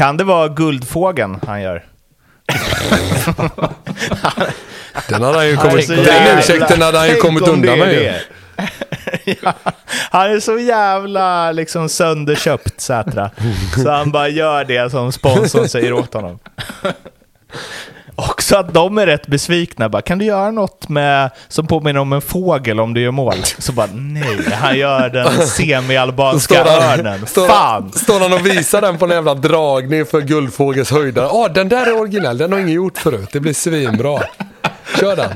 Kan det vara Guldfågeln han gör? Den hade han ju kommit, den jävla- ursäkten hade han ju kommit undan med ja, han är så jävla liksom sönderköpt Sätra. Så han bara gör det som sponsorn säger åt honom. Också att de är rätt besvikna. Bara, kan du göra något med, som påminner om en fågel om du gör mål? Så bara nej, han gör den semi-albanska örnen. står, Fan! står han och visar den på en jävla dragning för Guldfågels höjdare. Ja, den där är originell, den har ingen gjort förut. Det blir svinbra. Kör den.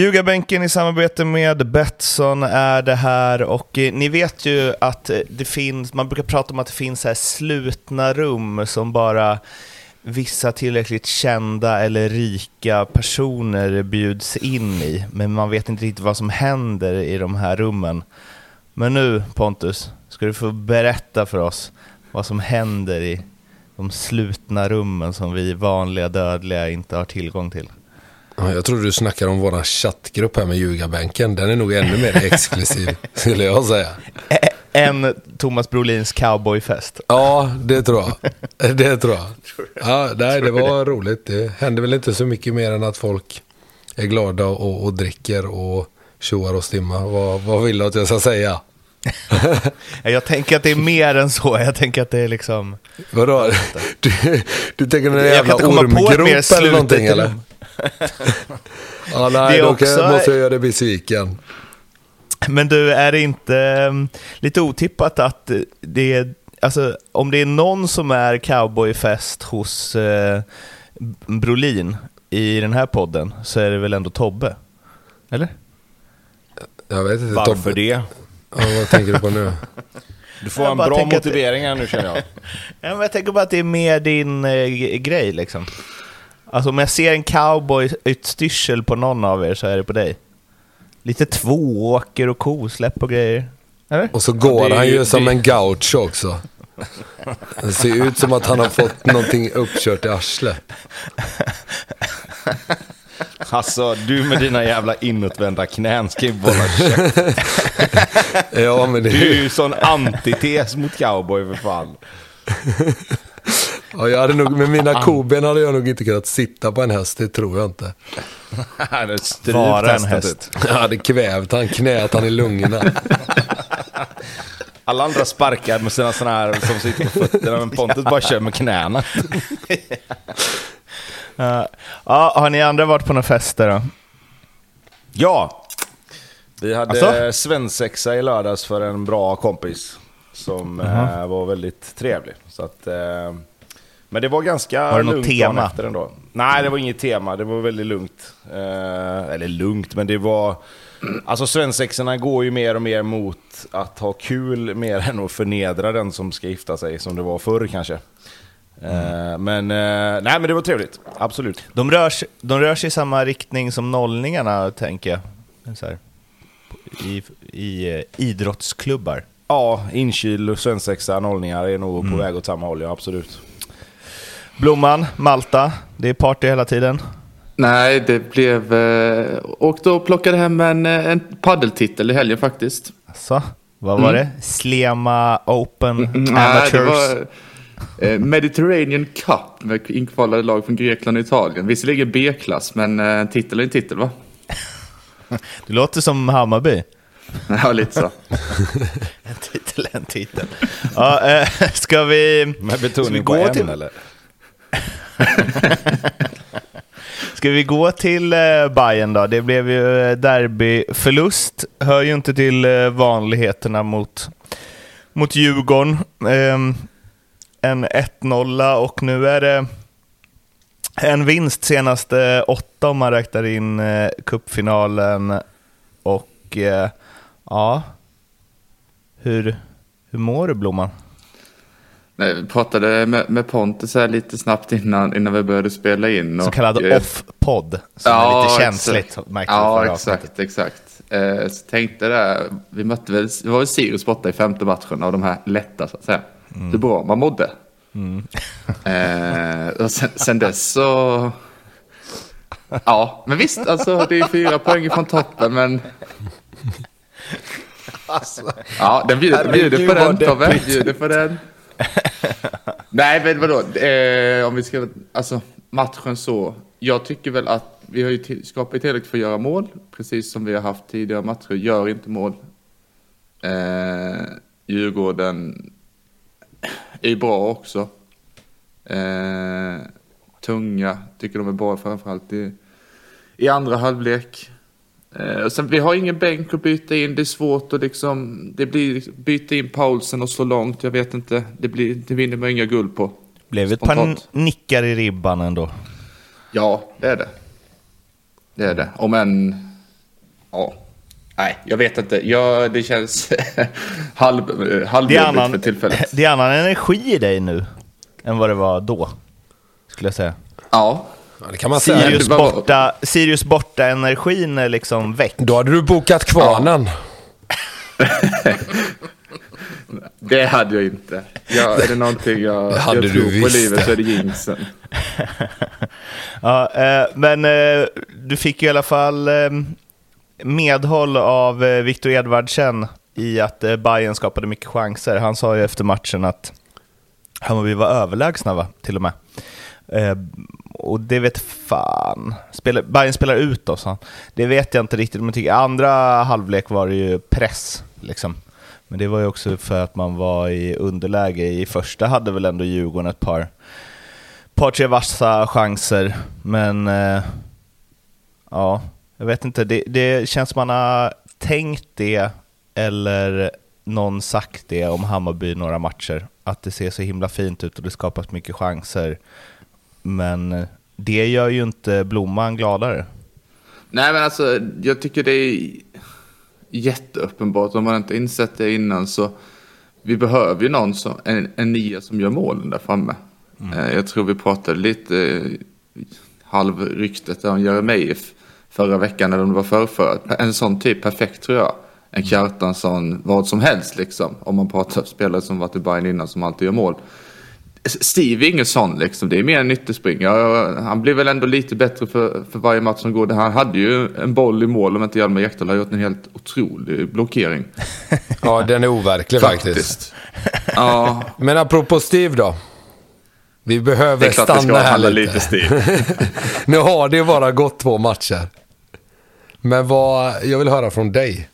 Ljugarbänken i samarbete med Betsson är det här och eh, ni vet ju att eh, det finns, man brukar prata om att det finns här slutna rum som bara vissa tillräckligt kända eller rika personer bjuds in i, men man vet inte riktigt vad som händer i de här rummen. Men nu Pontus, ska du få berätta för oss vad som händer i de slutna rummen som vi vanliga dödliga inte har tillgång till. Ja, jag tror du snackar om våran chattgrupp här med ljugarbänken. Den är nog ännu mer exklusiv, skulle jag säga. En Thomas Brolins cowboyfest. Ja, det tror jag. Det tror jag. Ja, nej, det var roligt. Det hände väl inte så mycket mer än att folk är glada och, och dricker och tjoar och stimmar. Vad, vad vill du att jag ska säga? Jag tänker att det är mer än så. Jag tänker att det är liksom... Vadå? Du, du tänker någon jävla ormgrop eller någonting eller? Ja, Det nej, är då också- måste jag göra dig besviken. Men du, är det inte um, lite otippat att det är... Alltså, om det är någon som är cowboyfest hos uh, Brolin i den här podden så är det väl ändå Tobbe? Eller? Jag vet inte. Varför Tobbe. det? Ja, vad tänker du på nu? Du får Jag en bra det- motivering här nu känner jag. Ja, men jag tänker bara att det är mer din eh, grej liksom. Alltså om jag ser en cowboy-utstyrsel på någon av er så är det på dig. Lite tvååker och kosläpp och grejer. Eller? Och så går det är han ju- ju som det- en gaucho också. Det ser ut som att han har fått någonting uppkört i arslet. Alltså, du med dina jävla inåtvända knän ska ju bara käften. Ja, men det Du är ju sån antites mot cowboy för fan. Ja, jag hade nog, med mina koben hade jag nog inte kunnat sitta på en häst, det tror jag inte. Han strypt Vara en häst. typ. Jag hade kvävt han, knät han i lungorna. Alla andra sparkar med sina såna här som sitter på fötterna, men Pontus bara kör med knäna. Ja, ja, har ni andra varit på några fester då? Ja, vi hade Alltså? svensexa i lördags för en bra kompis. Som eh, var väldigt trevlig. Så att, eh, men det var ganska Var det något lugnt tema? dagen efter ändå. Nej, det var inget tema. Det var väldigt lugnt. Eh, eller lugnt, men det var... Alltså svensexorna går ju mer och mer mot att ha kul mer än att förnedra den som ska gifta sig, som det var förr kanske. Eh, men, eh, nej men det var trevligt. Absolut. De rör, sig, de rör sig i samma riktning som nollningarna, tänker jag. I i eh, idrottsklubbar. Ja, inkyl, svensexa, nollningar är nog på väg åt samma håll, ja absolut. Blomman, Malta, det är party hela tiden. Nej, det blev... Eh, och plockade hem en, eh, en paddeltitel i helgen faktiskt. Alltså, vad var det? Slema Open Mm, Nej, Amateurs? det var eh, Mediterranean Cup med inkvalade lag från Grekland och Italien. Visserligen B-klass, men eh, en titel är en titel va? Det låter som Hammarby. Ja, lite så. En titel, en titel. Ja, eh, ska vi... Med Ska vi betoning gå på en till- eller? Ska vi gå till eh, Bayern då? Det blev ju eh, derbyförlust. Hör ju inte till eh, vanligheterna mot, mot Djurgården. Ehm, en 1-0 och nu är det en vinst senaste åtta om man räknar in eh, cupfinalen. Och eh, ja, hur, hur mår du Blomman? Nej, vi pratade med, med Pontus här lite snabbt innan, innan vi började spela in. Så och, kallad eh, off-podd, som är lite känsligt. Märkte Ja, exakt, exakt. Eh, så tänkte där, vi mötte väl, det var väl Sirius borta i femte matchen av de här lätta så att säga. Mm. Hur bra man mådde. Eh, och sen, sen dess så... Ja, men visst, alltså det är fyra poäng från toppen, men... Ja, den bjuder, bjuder på den, Tobbe. Bjuder på den. Nej, men vadå? Eh, om vi ska... Alltså, matchen så. Jag tycker väl att vi har ju till, skapat tillräckligt för att göra mål. Precis som vi har haft tidigare matcher. Gör inte mål. Eh, Djurgården är bra också. Eh, tunga, tycker de är bra framförallt i, i andra halvlek. Eh, sen, vi har ingen bänk att byta in, det är svårt att liksom, det blir byta in Paulsen och slå långt, jag vet inte, det, blir, det vinner man inga guld på. Blev ett par nickar i ribban ändå. Ja, det är det. Det är det, om en, ja, nej, jag vet inte, ja, det känns halv, halvjobbigt för tillfället. det är annan energi i dig nu än vad det var då, skulle jag säga. Ja, Ja, det kan man säga. Sirius borta, Sirius borta energin är liksom väck. Då hade du bokat kvarnen. det hade jag inte. Ja, är det någonting jag, Det hade jag du tror på visst livet det. så är det jinxen. Ja, eh, men eh, du fick ju i alla fall eh, medhåll av eh, Viktor Edvardsen i att eh, Bayern skapade mycket chanser. Han sa ju efter matchen att Hammarby var överlägsna, va? till och med. Eh, och det vet fan. Spelar, Bayern spelar ut då, sa han. Det vet jag inte riktigt. Men tycker, andra halvlek var det ju press. Liksom. Men det var ju också för att man var i underläge. I första hade väl ändå Djurgården ett par par tre vassa chanser, men eh, ja, jag vet inte. Det, det känns som man har tänkt det eller någon sagt det om Hammarby några matcher. Att det ser så himla fint ut och det skapas mycket chanser. Men eh, det gör ju inte Blomman gladare. Nej men alltså jag tycker det är jätteuppenbart om man inte insett det innan så vi behöver ju någon som, en, en nia som gör målen där framme. Eh, Jag tror vi pratade lite eh, halvryktet om Jeremejeff förra veckan eller om det var förrförra. En sån typ perfekt tror jag. En Kjartansson, vad som helst liksom. Om man pratar spelare som varit i Bayern innan som alltid gör mål. Steve är ingen sån liksom. Det är mer en ytterspringare. Han blir väl ändå lite bättre för, för varje match som går. Han hade ju en boll i mål om inte Hjalmar Ekdal har gjort en helt otrolig blockering. Ja, den är overklig faktiskt. Ja, Men apropå Steve då. Vi behöver stanna här lite. lite Steve. Nu har det bara gått två matcher. Men vad, jag vill höra från dig.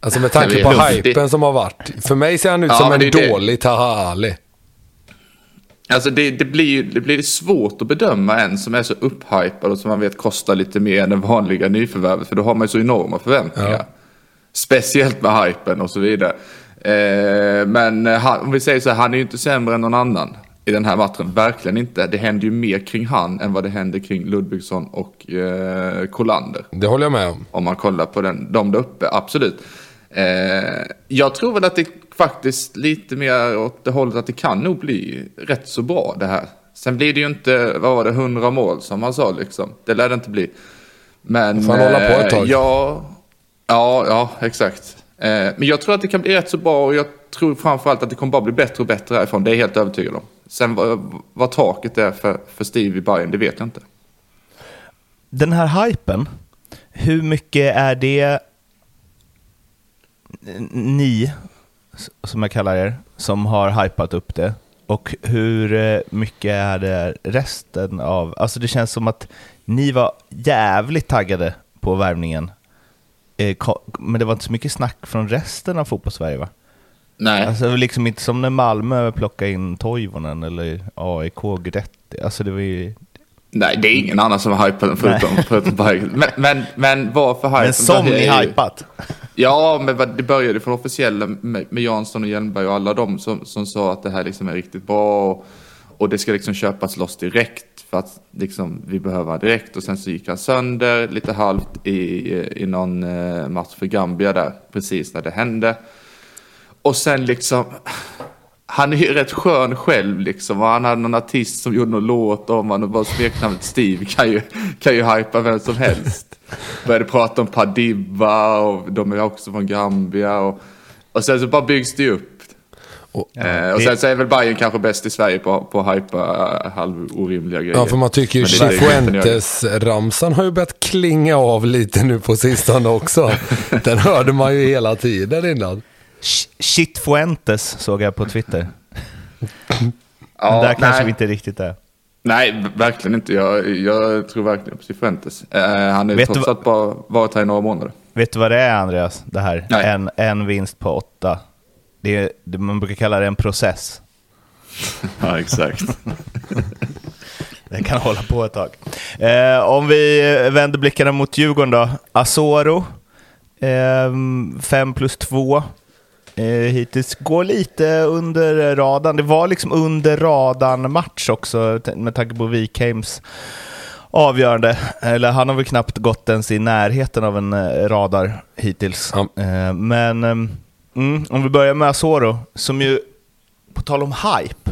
Alltså med tanke på hypen som har varit. För mig ser han ut Ja, som en det det. dålig Taha Ali. Alltså det, det, blir, det blir svårt att bedöma en som är så upphypad och som man vet kostar lite mer än den vanliga nyförvärvet. För då har man ju så enorma förväntningar. Ja. Speciellt med hypen och så vidare. Eh, men eh, han, om vi säger så här, han är ju inte sämre än någon annan i den här matchen. Verkligen inte. Det händer ju mer kring han än vad det händer kring Ludvigsson och eh, Kolander. Det håller jag med om. Om man kollar på den, de där uppe, absolut. Eh, jag tror väl att det faktiskt lite mer åt det hållet att det kan nog bli rätt så bra det här. Sen blir det ju inte, vad var det, 100 mål som man sa liksom. Det lär det inte bli. Men... Får han hålla på ett tag? eh, Ja, ja, ja, exakt. Eh, men jag tror att det kan bli rätt så bra och jag tror framförallt att det kommer bara bli bättre och bättre härifrån. Det är jag helt övertygad om. Sen vad, vad taket är för, för Steve i Bayern, det vet jag inte. Den här hypen, hur mycket är det ni, som jag kallar er, som har hypat upp det? Och hur eh, mycket är det resten av... Alltså det känns som att ni var jävligt taggade på värvningen. Eh, Men det var inte så mycket snack från resten av fotbollssverige va? Nej. Alltså det var liksom inte som när Malmö plockade in Toivonen eller AIK Gretti. Alltså det var ju... Nej, det är ingen annan som har hypat den förutom, förutom Bayern. Men, men, men varför hypen? Men som ni ju- hypat. Ja, men det började från officiella med, med Jansson och Hjelmberg och alla de som, som sa att det här liksom är riktigt bra och, och det ska liksom köpas loss direkt för att liksom, vi behöver direkt och sen så gick han sönder lite halvt i, i någon eh, match för Gambia där precis när det hände. Och sen liksom han är ju rätt skön själv liksom. Och han hade någon artist som gjorde någon låt om honom och bara smeknamnet Steve kan ju, kan ju hypa vem som helst. Började prata om Padiba och de är också från Gambia. Och, och sen så bara byggs det upp. Och- eh, och sen så är väl Bayern kanske bäst i Sverige på, på att hypa eh, halvorimliga grejer. Ja, för man tycker ju Chifuentes-ramsan har ju börjat klinga av lite nu på sistone också. Den hörde man ju hela tiden innan. Sh- Shit Fuentes såg jag på Twitter. Ja, Men där kanske nej. vi inte riktigt är. Nej, verkligen inte. Jag, jag tror verkligen på Cifuentes. Eh, han har ju trots allt bara varit här i några månader. Vet du vad det är Andreas? Det här? Nej. En, en vinst på åtta. Det är, det, man brukar kalla det en process. Ja, exakt. Det kan hålla på ett tag. Eh, om vi vänder blickarna mot Djurgården då. Asoro, eh, 5 plus 2. Eh, hittills går lite under radarn. Det var liksom under radarn match också med tanke på Wikheims avgörande. Eller han har väl knappt gått ens i närheten av en eh, radar hittills. Ja. Eh, men mm, om vi börjar med Asoro, som ju, på tal om hype,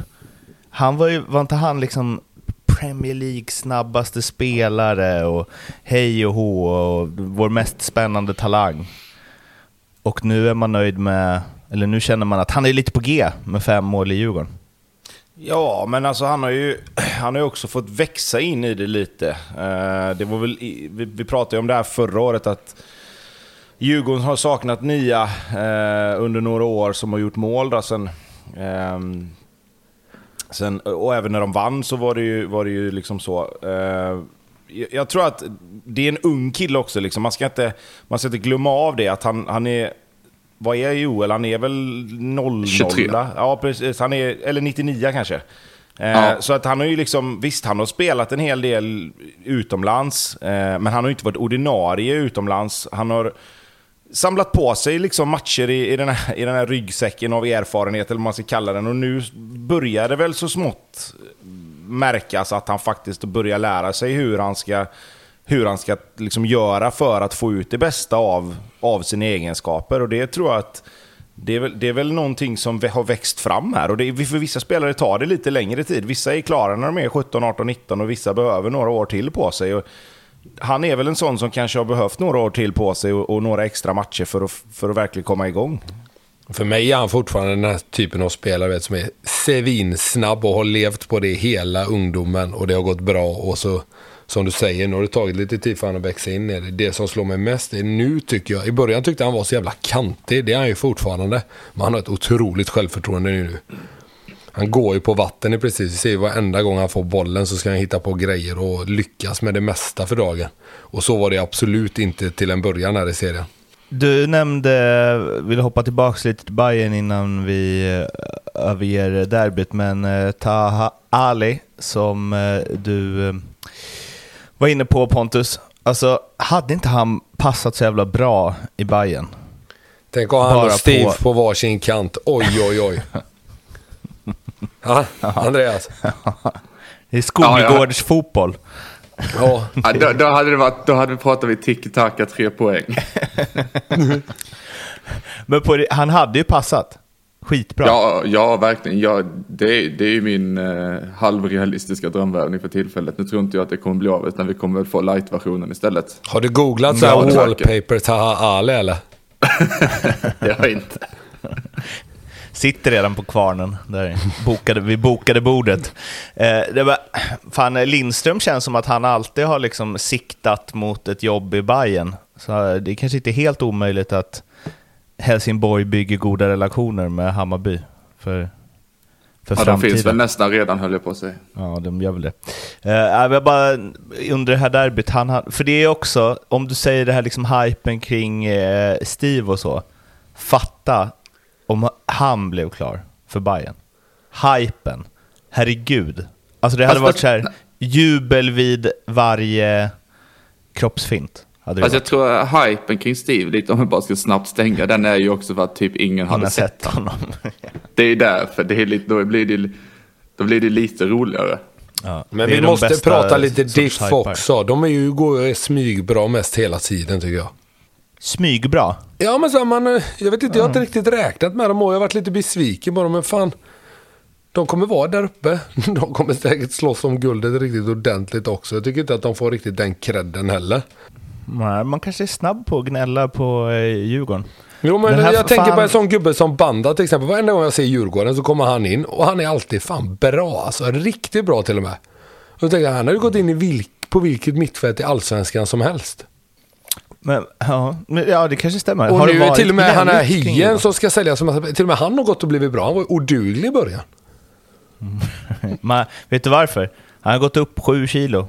han var ju, var inte han liksom Premier League snabbaste spelare och hej och hå och vår mest spännande talang. Och nu är man nöjd med, eller nu känner man att han är lite på G med fem mål i Djurgården. Ja, men alltså han har ju han har också fått växa in i det lite. Eh, det var väl, vi, pratade ju om det här förra året att Djurgården har saknat nia eh, under några år som har gjort mål. Då, sen, ehm, sen, och även när de vann så var det ju, var det ju liksom så. Eh, jag- jag tror att det är en ung kille också. Liksom. Man, ska inte, man ska inte glömma av det. att han, han är vad är Joel? Han är väl 00? 23. Ja, precis. Han är, eller 99 kanske. Eh, Ja. Så att han har ju liksom, visst han har spelat en hel del utomlands, eh, men han har inte varit ordinarie utomlands. Han har samlat på sig liksom matcher i, i, den här, i den här ryggsäcken av erfarenhet, eller vad man ska kalla den. Och nu börjar det väl så smått märkas att han faktiskt börjar lära sig hur han ska, hur han ska liksom göra för att få ut det bästa av, av sina egenskaper. Och det tror jag att det är, väl, det är väl någonting som har växt fram här. Och det, är- för vissa spelare tar det lite längre tid. Vissa är klara när de är 17, 18, 19 och vissa behöver några år till på sig. Och han är väl en sån som kanske har behövt några år till på sig och, och några extra matcher för att, för att verkligen komma igång. För mig är han fortfarande den här typen av spelare vet, som är svinsnabb och har levt på det hela ungdomen och det har gått bra. Och så, som du säger, nu har det tagit lite tid för honom att växa in i det. Det som slår mig mest är nu tycker jag, i början tyckte han var så jävla kantig, det är han ju fortfarande. Men han har ett otroligt självförtroende nu. Han går ju på vatten i precis. Vi ser ju varenda gång han får bollen så ska han hitta på grejer och lyckas med det mesta för dagen. Och så var det absolut inte till en början här i serien. Du nämnde, vill hoppa tillbaka lite till Bayern innan vi eh, överger derbyt, men eh, Taha Ali som eh, du var inne på Pontus, alltså hade inte han passat så jävla bra i Bayern? Tänk att han Bara och Steve på- på... varsin kant. Oj, oj, oj. Ja, Andreas. Det är skolgårds fotboll. Ja, Ja, då, då, hade det varit, då hade vi pratat vi tiki-taka tre poäng. Men på, han hade ju passat skitbra. Ja, ja verkligen. Ja, det, det är ju min eh, halvrealistiska drömvärvning för tillfället. Nu tror inte jag att det kommer bli av, utan vi kommer väl få light-versionen istället. har du googlat så här wallpaper Taha Ali eller? Det har jag inte. Sitter redan på kvarnen. Där bokade, vi bokade bordet. Eh, det var, fan, Lindström känns som att han alltid har liksom siktat mot ett jobb i Bayern. Så det är kanske inte helt omöjligt att Helsingborg bygger goda relationer med Hammarby för, för Ja, de framtiden. finns väl nästan redan höll jag på att säga. Ja, de gör väl det. Uh, jag bara under det här derbyt, han, har- för det är också, om du säger det här liksom hypen kring eh, Steve och så, fatta om han blev klar för Bayern. Hypen, herregud. Alltså det hade Fast- varit så här, jubel vid varje kroppsfint. Hade Alltså jag varit. tror att hypen kring Steve, lite om vi bara ska snabbt stänga, den är ju också för att typ ingen hade sett. honom. Det är därför, det är lite, då, blir det, då blir det lite roligare. ja, Men vi måste prata lite diff också. De är ju, går ju smygbra mest hela tiden tycker jag. Smygbra. Ja men så här, man, jag vet inte, jag har inte riktigt räknat med dem och jag har varit lite besviken på dem. Men fan, de kommer vara där uppe. De kommer säkert slåss om guldet riktigt ordentligt också. Jag tycker inte att de får riktigt den credden heller. Man kanske är snabb på att gnälla på eh, Djurgården. Jo men här jag tänker fan- på en sån gubbe som Banda till exempel. Varenda gång jag ser Djurgården så kommer han in och han är alltid fan bra. Alltså riktigt bra till och med. Och då tänker jag, han har ju gått in i vilk, på vilket mittfält i allsvenskan som helst. Men, ja, men, ja, det kanske stämmer. Och Har det nu till och med han är gnälligt kring Hien som ska säljas. Till och med han har gått och blivit bra. Han var oduglig i början. Men, vet du varför? Han har gått upp sju kilo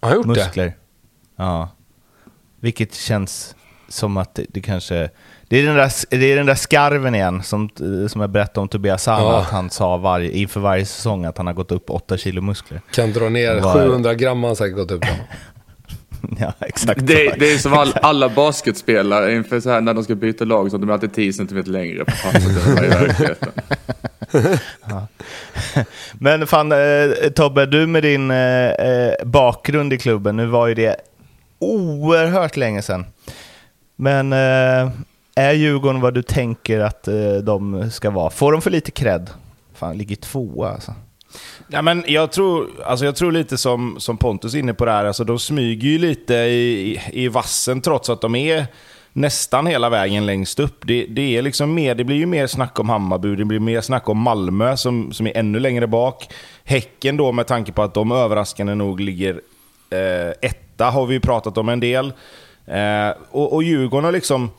Har han gjort det? muskler. Ja. Vilket känns som att det, det kanske... Det är, den där, det är den där skarven igen som, som jag berättade om Tobias Sana, Ja. att han sa varje, inför varje säsong att han har gått upp åtta kilo muskler. Kan dra ner Vad- 700 gram har han säkert gått upp ja, exakt. Det, det är som all, alla basketspelare inför så här när de ska byta lag så de är alltid 10 cm längre på pappret. Men fan eh, Tobbe, du med din eh, eh, bakgrund i klubben, nu var ju det oerhört länge sedan. Men eh, är Djurgården vad du tänker att eh, de ska vara? Får de för lite cred? Fan, ligger tvåa alltså. Ja, men jag, tror, alltså jag tror lite som, som Pontus är inne på det här, alltså de smyger ju lite i, i vassen trots att de är nästan hela vägen längst upp. Det, det, är liksom mer, det blir ju mer snack om Hammarby, det blir mer snack om Malmö som, som är ännu längre bak. Häcken då med tanke på att de överraskande nog ligger eh, etta har vi ju pratat om en del. Eh, och, och Djurgården har liksom...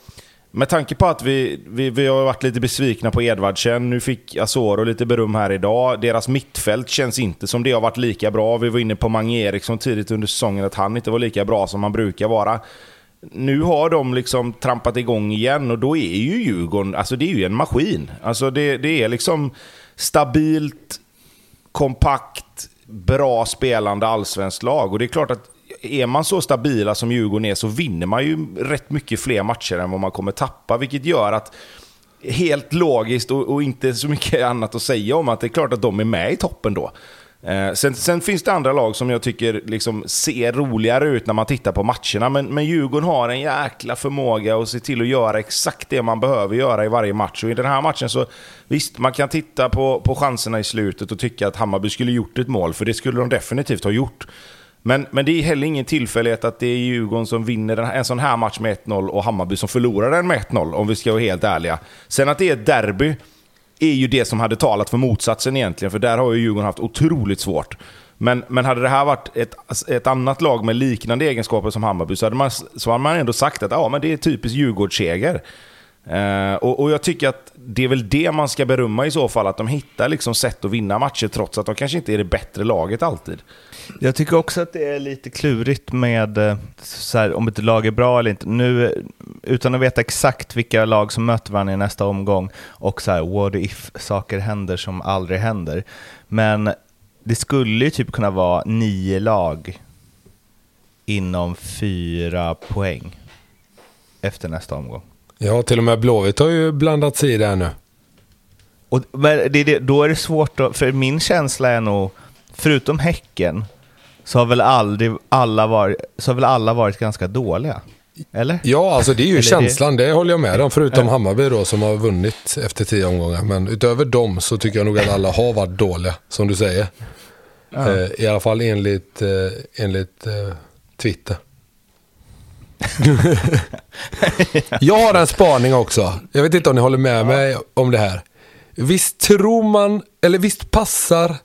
Med tanke på att vi, vi, vi har varit lite besvikna på Edvardsen, nu fick Asoro lite beröm här idag. Deras mittfält känns inte som det har varit lika bra. Vi var inne på Mange Eriksson tidigt under säsongen, att han inte var lika bra som han brukar vara. Nu har de liksom trampat igång igen och då är ju Djurgården, alltså det är ju en maskin. Alltså det, det är liksom stabilt, kompakt, bra spelande allsvenskt lag. Och det är klart att är man så stabila som Djurgården är så vinner man ju rätt mycket fler matcher än vad man kommer tappa. Vilket gör att, helt logiskt och, och inte så mycket annat att säga om att det är klart att de är med i toppen då. Eh, sen, sen finns det andra lag som jag tycker liksom ser roligare ut när man tittar på matcherna. Men, men Djurgården har en jäkla förmåga att se till att göra exakt det man behöver göra i varje match. Och i den här matchen så, visst, man kan titta på, på chanserna i slutet och tycka att Hammarby skulle gjort ett mål, för det skulle de definitivt ha gjort. Men, men det är heller ingen tillfällighet att det är Djurgården som vinner en sån här match med 1-0 och Hammarby som förlorar den med 1-0, om vi ska vara helt ärliga. Sen att det är ett derby är ju det som hade talat för motsatsen egentligen, för där har ju Djurgården haft otroligt svårt. Men, men hade det här varit ett, ett annat lag med liknande egenskaper som Hammarby så hade man, så hade man ändå sagt att ja, men det är typiskt Djurgårdsseger. Uh, och, och jag tycker att det är väl det man ska berömma i så fall, att de hittar liksom sätt att vinna matcher trots att de kanske inte är det bättre laget alltid. Jag tycker också att det är lite klurigt med eh, så här, om ett lag är bra eller inte. Nu, utan att veta exakt vilka lag som möter varandra i nästa omgång och så här, what if saker händer som aldrig händer. Men det skulle ju typ kunna vara nio lag inom fyra poäng efter nästa omgång. Ja, till och med Blåvitt har ju blandat sig i det här nu. Och, men det, det, då är det svårt, att, för min känsla är nog, förutom Häcken, så har väl aldrig alla varit, så har väl alla varit ganska dåliga? Eller? Ja, alltså det är ju Eller det- känslan. Det... håller jag med om. Förutom Hammarby då som har vunnit efter tio omgångar. Men utöver dem så tycker jag nog att alla har varit dåliga, som du säger. Eh, I alla fall enligt, eh, enligt eh, Twitter. jag har en spaning också. Jag vet inte om ni håller med mig om det här. Visst tror man, eller visst passar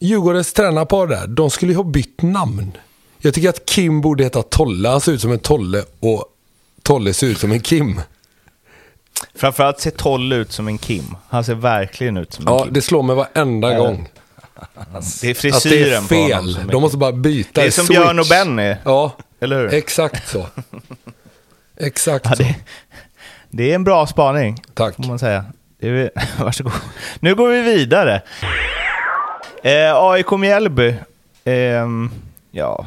Djurgårdens tränarpar där, de skulle ju ha bytt namn. Jag tycker att Kim borde heta Tolle. Han ser ut som en Tolle och Tolle ser ut som en Kim. Framförallt ser Tolle ut som en Kim. Han ser verkligen ut som en Ja, Kim. det slår mig varenda gång. Det är Att det är frisyren på honom fel. som är De måste bara byta. Det är som switch. Björn och Benny. Ja, Eller hur? exakt så. Exakt Ja, så. det, det är en bra spaning, Tack. får man säga. Det varsågod. Nu går vi vidare. Eh, AIK Mjällby. Ehm, ja.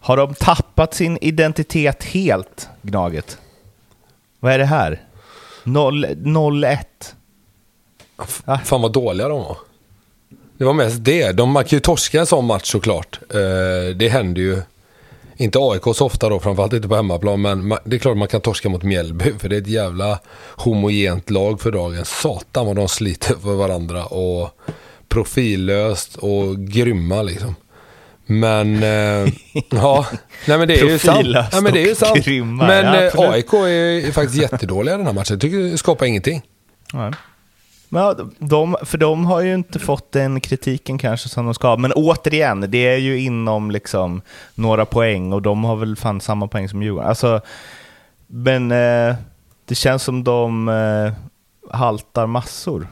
Har de tappat sin identitet helt, Gnaget? Vad är det här? 0-1. Fan vad dåliga de var. Det var mest det. De, man kan ju torska en sån match såklart. Eh, det händer ju inte AIK så ofta då, framförallt inte på hemmaplan, men det är klart man kan torska mot Mjällby, för det är ett jävla homogent lag för dagen. Satan vad de sliter för varandra och profillöst och grymma liksom. Men, eh, ja, nej men det är ju sant. Nej, men det är ju sant. grymma, Men ja, eh. AIK är faktiskt jättedåliga den här matchen. Jag tycker skapar ingenting. Nej. Men de, för de har ju inte fått den kritiken kanske som de ska. Men återigen, det är ju inom liksom några poäng och de har väl fan samma poäng som Djurgården. Alltså, men eh, det känns som de eh, haltar massor.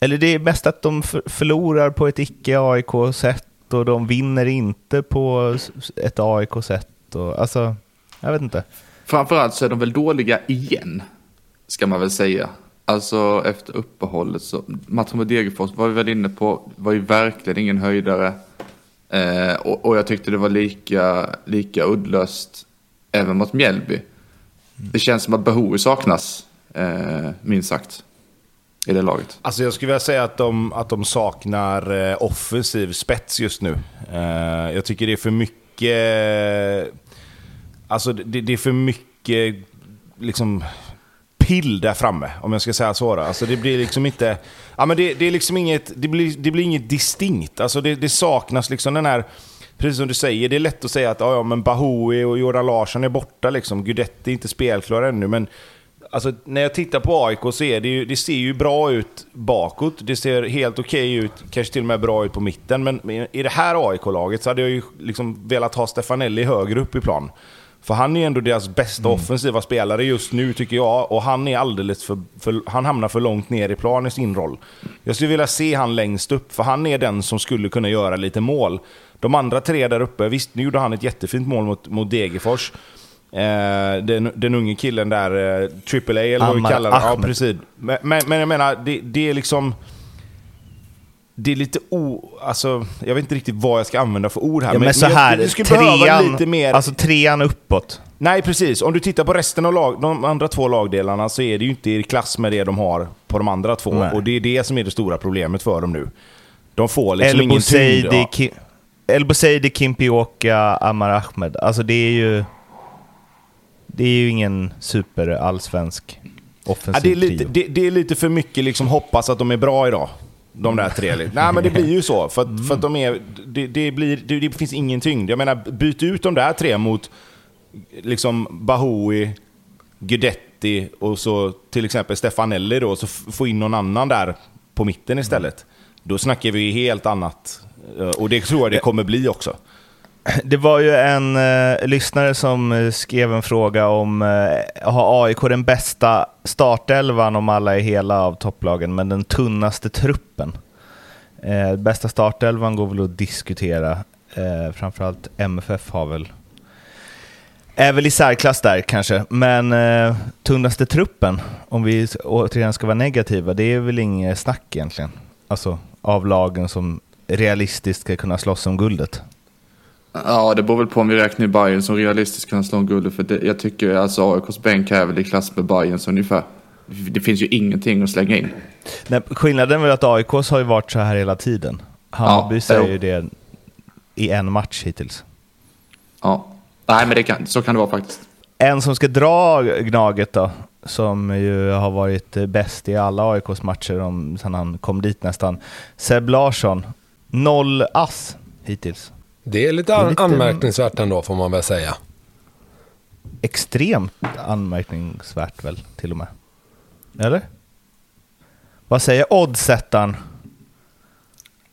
Eller det är mest att de för, förlorar på ett icke-AIK-sätt och de vinner inte på ett AIK-sätt. Och, alltså, jag vet inte. Framförallt så är de väl dåliga igen, ska man väl säga. Alltså efter uppehållet så, matchen mot Degerfors var vi väl inne på, var ju verkligen ingen höjdare. Eh, och, och jag tyckte det var lika, lika uddlöst även mot Mjällby. Det känns som att Bahoui saknas, eh, minst sagt, i det laget. Alltså jag skulle vilja säga att de, att de saknar eh, offensiv spets just nu. Eh, jag tycker det är för mycket... Alltså det, det är för mycket liksom pill där framme, om jag ska säga så. Alltså det blir liksom inte... Ja, men det, det är liksom inget, det blir, det blir inget distinkt. Alltså det, det saknas liksom den här... Precis som du säger, det är lätt att säga att ja, ja, men Bahoui och Jordan Larsson är borta. Liksom. Guidetti är inte spelklar ännu, men Alltså, när jag tittar på AIK så är det ju, det ser ju bra ut bakåt. Det ser helt okej ut, kanske till och med bra ut på mitten. Men i det här AIK-laget så hade jag ju liksom velat ha Stefanelli högre upp i plan. För han är ändå deras bästa offensiva spelare just nu tycker jag. Och han är alldeles för, för... Han hamnar för långt ner i plan i sin roll. Jag skulle vilja se han längst upp, för han är den som skulle kunna göra lite mål. De andra tre där uppe, visst nu gjorde han ett jättefint mål mot, mot Degerfors. Eh, den, den unge killen där, eh, Triple A eller vad vi kallar det. Ja, precis. Men, men, men jag menar, det, det är liksom... Det är lite o... Alltså, jag vet inte riktigt vad jag ska använda för ord här. Ja, men, så jag- här, det skulle behöva trean, lite mer... alltså trean uppåt. Nej, precis. Om du tittar på resten av lag, de andra två lagdelarna så är det ju inte i klass med det de har på de andra två. Nej. Och det är det som är det stora problemet för dem nu. De får liksom ingen tyngd. Bouzidi, Ja. Ki- El Bouzidi, Kimpioka, Amar Ahmed. Alltså det är ju... Det är ju ingen super-allsvensk offensiv Ja, det, är lite, det, det är lite för mycket liksom hoppas att de är bra idag. De där tre. Nej men det blir ju så. För att, för att de är, det, det, blir, det, det finns ingen tyngd. Jag menar, byt ut de där tre mot liksom Bahoui, Guidetti och så till exempel Stefanelli då. Så få in någon annan där på mitten istället. Då snackar vi helt annat. Eh, Och det tror jag det kommer bli också. Det var ju en eh, lyssnare som eh, skrev en fråga om eh, har AIK den bästa startelvan om alla är hela av topplagen, men den tunnaste truppen? Eh, bästa startelvan går väl att diskutera. Eh, framförallt MFF har väl är väl i särklass där kanske, men eh, tunnaste truppen, om vi återigen ska vara negativa, det är väl inget snack egentligen. Alltså av lagen som realistiskt ska kunna slåss om guldet. Ja, det beror väl på om vi räknar Bayern som realistiskt kan slå en guld. För det, jag tycker alltså AIKs bänk är väl i klass med Bayerns ungefär. Det finns ju ingenting att slänga in. Nej, skillnaden är väl att AIKs har ju varit så här hela tiden. Hammarby Ja, säger ju det i en match hittills. Ja. Nej, men det kan, så kan det vara faktiskt. En som ska dra Gnaget då, som ju har varit bäst i alla AIKs matcher om, sedan han kom dit nästan. Seb Larsson, noll ass hittills. Det är lite, an- lite- anmärkningsvärt ändå får man väl säga. Extremt anmärkningsvärt väl till och med. Eller? Vad säger oddsättaren?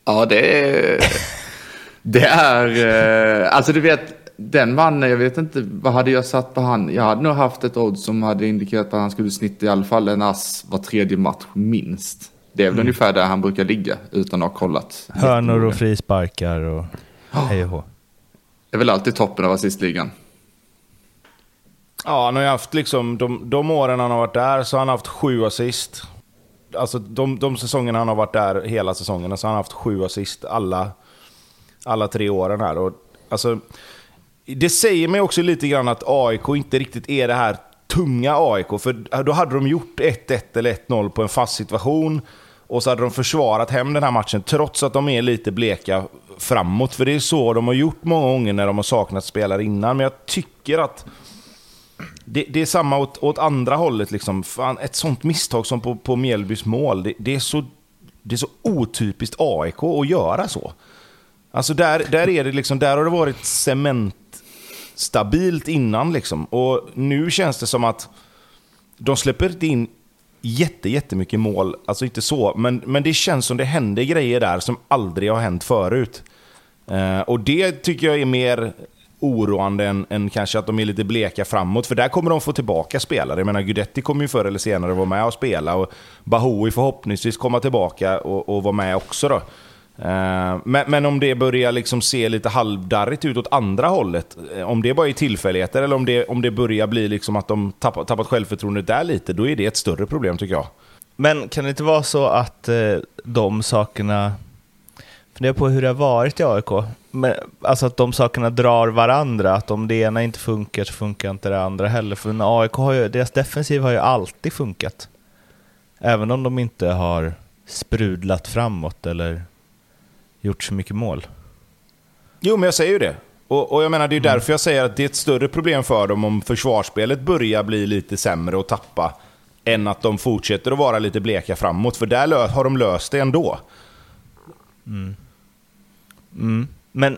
Ja, det är... Det är... eh, Alltså du vet, den mannen, jag vet inte, vad hade jag satt på han? Jag hade nog haft ett odd som hade indikerat att han skulle snitta i alla fall en ass var tredje match minst. Det är väl ungefär där han brukar ligga utan att ha kollat. Hörnor och frisparkar och hej och hå. Är väl alltid toppen av assistligan. Ja, han har ju haft liksom, de, de åren han har varit där så har han haft sju assist. Alltså de, de säsongerna han har varit där, hela säsongerna, så har han haft sju assist alla, alla tre åren här. Och, alltså, det säger mig också lite grann att AIK inte riktigt är det här tunga AIK. För då hade de gjort 1-1 eller 1-0 på en fast situation. Och så hade de försvarat hem den här matchen trots att de är lite bleka framåt. För det är så de har gjort många gånger när de har saknat spelare innan. Men jag tycker att det, det är samma åt, åt, andra hållet. Liksom. Fan, ett sånt misstag som på, på Mjällbys mål, det, det, är så, det är så otypiskt AIK att göra så. Alltså där, där, är det liksom, där har det varit cementstabilt innan. Liksom. Och nu känns det som att de släpper inte in jätte, jättemycket mål. Alltså inte så, men, men det känns som det händer grejer där som aldrig har hänt förut. Eh, och det tycker jag är mer oroande än, än, kanske att de är lite bleka framåt. För där kommer de få tillbaka spelare. Jag menar, Gudetti kommer ju förr eller senare vara med och spela. Och Bahoui förhoppningsvis komma tillbaka och, och vara med också. Då. Eh, men, men, om det börjar liksom se lite halvdarrigt ut åt andra hållet, eh, om det bara är tillfälligheter eller om det, om det börjar bli liksom att de tappat, tappat självförtroendet där lite, då är det ett större problem tycker jag. Men kan det inte vara så att eh, de sakerna, fundera på hur det har varit i AIK, men, alltså att de sakerna drar varandra, att om det ena inte funkar så funkar inte det andra heller. För AIK har ju, deras defensiv har ju alltid funkat. Även om de inte har sprudlat framåt eller gjort så mycket mål. Jo, men jag säger ju det. Och, och jag menar, det är mm. därför jag säger att det är ett större problem för dem om försvarsspelet börjar bli lite sämre och tappa, än att de fortsätter att vara lite bleka framåt. För där har de löst det ändå. Mm. Mm. Men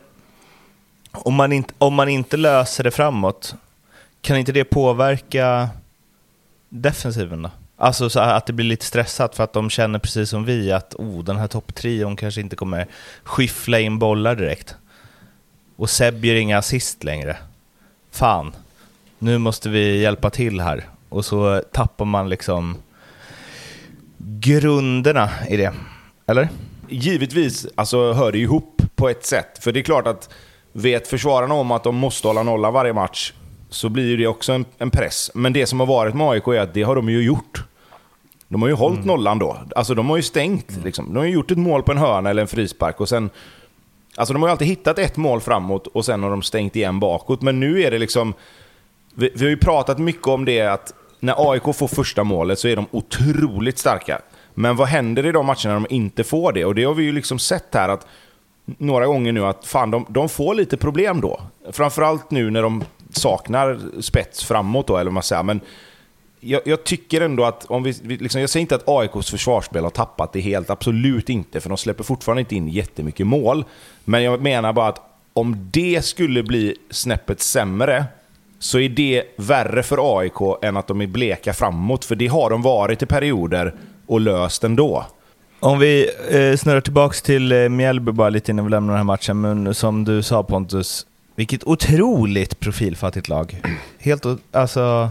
om man, inte, om man inte löser det framåt, kan inte det påverka defensiven då? Alltså så att det blir lite stressat för att de känner precis som vi att oh, den här topptrion kanske inte kommer skiffla in bollar direkt. Och Seb gör inga assist längre. Fan, nu måste vi hjälpa till här. Och så tappar man liksom grunderna i det. Eller? Givetvis alltså, hör det ihop på ett sätt. För det är klart att vet försvararna om att de måste hålla nollan varje match så blir det också en, en, press. Men det som har varit med AIK är att det har de ju gjort. De har ju hållit mm. nollan då. Alltså de har ju stängt. Mm. Liksom. De har ju gjort ett mål på en hörna eller en frispark och sen... Alltså de har ju alltid hittat ett mål framåt och sen har de stängt igen bakåt. Men nu är det liksom... Vi, vi har ju pratat mycket om det att när AIK får första målet så är de otroligt starka. Men vad händer i de matcherna när de inte får det? Och det har vi ju liksom sett här att några gånger nu att fan, de, de får lite problem då. Framförallt nu när de saknar spets framåt då, eller vad man säger. Men jag, jag, tycker ändå att, om vi, liksom, jag säger inte att AIKs försvarsspel har tappat det helt, absolut inte, för de släpper fortfarande inte in jättemycket mål. Men jag menar bara att om det skulle bli snäppet sämre, så är det värre för AIK än att de är bleka framåt, för det har de varit i perioder och löst ändå. Om vi eh, snurrar tillbaka till eh, Mjällby bara lite innan vi lämnar den här matchen, men som du sa Pontus, vilket otroligt profilfattigt lag. Helt, alltså,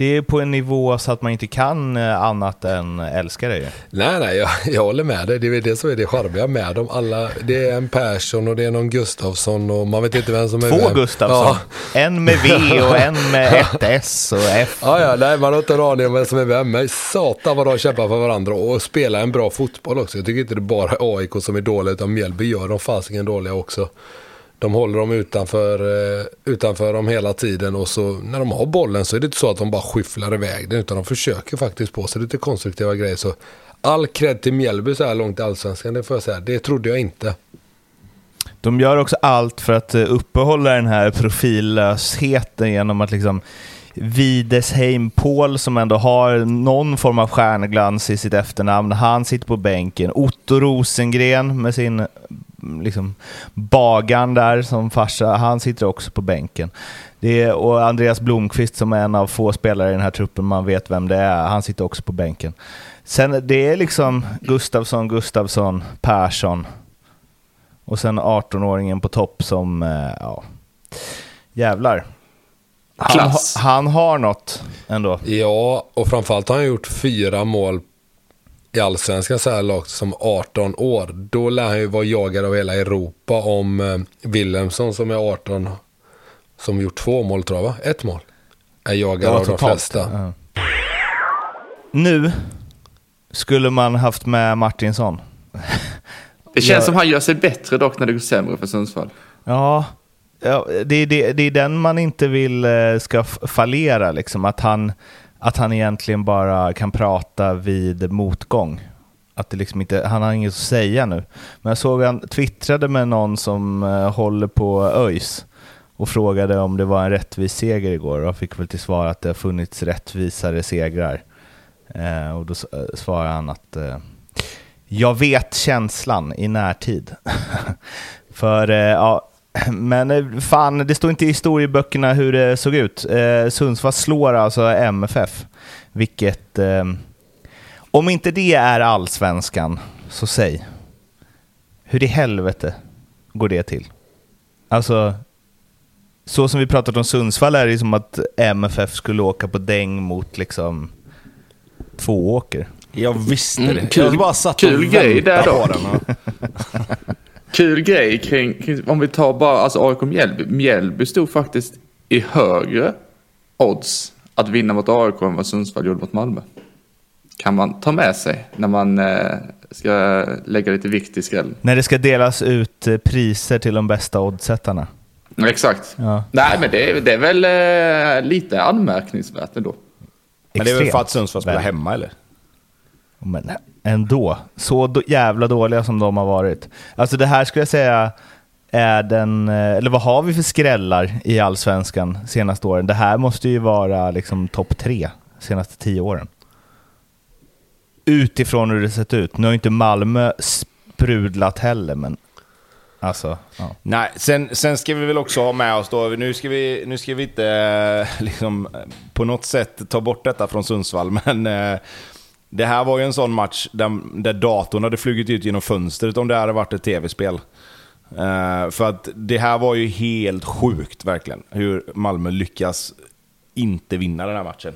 det är på en nivå så att man inte kan eh, annat än älska det ju. Nej, nej, jag, jag håller med dig. Det är det som är det charmiga med dem. Alla, det är en Persson och det är någon Gustafsson och man vet inte vem som är Två vem. Gustafsson. Ja. En med V och en med ett S och F. Ja, ja, nej, man har inte en aning om vem som är vem. Men satan vad de kämpar för varandra och spelar en bra fotboll också. Jag tycker inte det är bara AIK som är dåliga, utan Mjällby gör de fasiken dåliga också de håller dem utanför, eh, utanför dem hela tiden och så när de har bollen så är det inte så att de bara skyfflar iväg den utan de försöker faktiskt på sig lite konstruktiva grejer. Så all cred till Mjällby så här långt i Allsvenskan, det får jag säga. Det trodde jag inte. De gör också allt för att eh, uppehålla den här profillösheten genom att liksom Widesheim Paul som ändå har någon form av stjärnglans i sitt efternamn. Han sitter på bänken. Otto Rosengren med sin liksom, bagan där som farsa, han sitter också på bänken. Det är, och Andreas Blomqvist som är en av få spelare i den här truppen, man vet vem det är, han sitter också på bänken. Sen det är liksom Gustavsson, Gustavsson, Persson och sen 18-åringen på topp som, eh, ja, jävlar. Han, han, har något ändå. Ja, och framförallt har han gjort fyra mål i allsvenskan så här lågt som 18 år. Då lär han ju vara jagad av hela Europa om eh, Wilhelmsson som är 18 som gjort två mål tror jag va? Ett mål. Är jagad av de flesta. Ja. Nu skulle man haft med Martinsson. Det känns jag... som han gör sig bättre dock när det går sämre för Sundsvall. Ja, ja det, det, det är den man inte vill eh, ska fallera liksom. Att han att han egentligen bara kan prata vid motgång. att det liksom inte, han har inget att säga nu. Men jag såg han twittrade med någon som eh, håller på ÖIS och frågade om det var en rättvis seger igår och fick väl till svar att det har funnits rättvisare segrar. Eh, och då eh, svarade han att eh, jag vet känslan i närtid. För, eh, ja, men eh, fan, det står inte i historieböckerna hur det såg ut. Eh, Sundsvall slår alltså MFF, vilket... Eh, om inte det är allsvenskan, så säg. Hur i helvete går det till? Alltså, så som vi pratat om Sundsvall är det som att MFF skulle åka på däng mot liksom Tvååker. Jag visste Mm, det. kul- jag bara satt kul och grej väntade där på dock. den. och- Kul grej kring, kring om vi tar bara alltså AIK Mjällby. Mjällby stod faktiskt i högre odds att vinna mot AIK än vad Sundsvall gjorde mot Malmö. Kan man ta med sig när man eh, ska lägga lite vikt i skrällen. När det ska delas ut eh, priser till de bästa oddsättarna. Exakt. Ja. Nej, men det, är- det är väl eh, lite anmärkningsvärt ändå. Men det är väl för Extremt att Sundsvall spelar hemma eller? Men ändå, så då, jävla dåliga som de har varit. Alltså det här skulle jag säga är den, eh, eller vad har vi för skrällar i allsvenskan senaste åren? Det här måste ju vara liksom topp tre senaste tio åren. Utifrån hur det sett ut. Nu har ju inte Malmö sprudlat heller, men alltså, ja. Nej, sen, sen ska vi väl också ha med oss då, nu ska vi, nu ska vi inte eh, liksom, eh, på något sätt ta bort detta från Sundsvall, men eh, det här var ju en sån match där, där datorn hade flugit ut genom fönstret om det hade varit ett tv-spel. Eh, för att det här var ju helt sjukt verkligen, hur Malmö lyckas inte vinna den här matchen.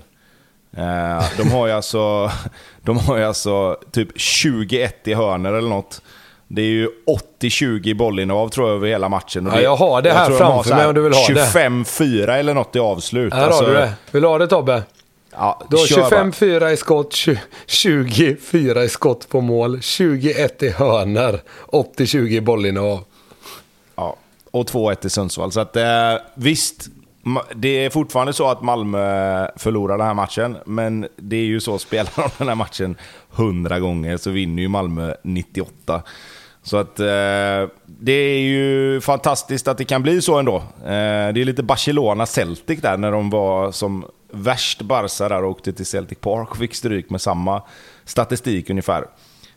Eh, de har ju alltså, de har ju alltså typ 21 i hörner eller något. Det är ju 80-20 i bollinnehav tror jag över hela matchen. Och Ja, jag har det här de har framför här mig om du vill ha det. 25-4 eller något i avslut. Här Alltså, har du det. Vill du ha det Tobbe? Ja, Du har kör bara. 25-4 i skott, 20 24 i skott på mål, 21 i hörner, 80-20 i bollinnehav. Ja, och 2-1 i Sundsvall. Så att, eh, visst, det är fortfarande så att Malmö förlorar den här matchen, men det är ju så, spelar de den här matchen 100 gånger så vinner ju Malmö 98. Så att eh, det är ju fantastiskt att det kan bli så ändå. Eh, det är lite Barcelona-Celtic där när de var som värst Barca där och åkte till Celtic Park och fick stryk med samma statistik ungefär.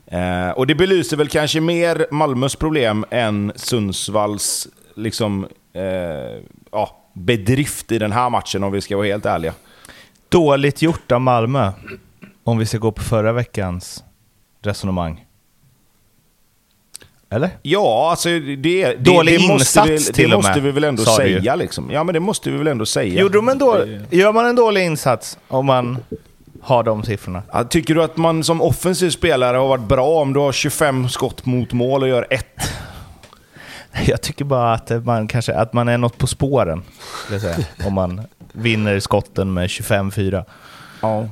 Eh, och det belyser väl kanske mer Malmös problem än Sundsvalls liksom, eh, ja, bedrift i den här matchen om vi ska vara helt ärliga. Dåligt gjort av Malmö, om vi ska gå på förra veckans resonemang. Eller? Ja, alltså det, det, Dålig det måste insats vi, till det och måste med, vi väl ändå säga liksom. Ja men det måste vi väl ändå säga. Gjorde de en då, Det- gör man en dålig insats om man har de siffrorna? Ja, tycker du att man som offensiv spelare har varit bra om du har 25 skott mot mål och gör ett? Jag tycker bara att man, kanske, att man är något på spåren, säga, om man vinner skotten med 25-4. Ja.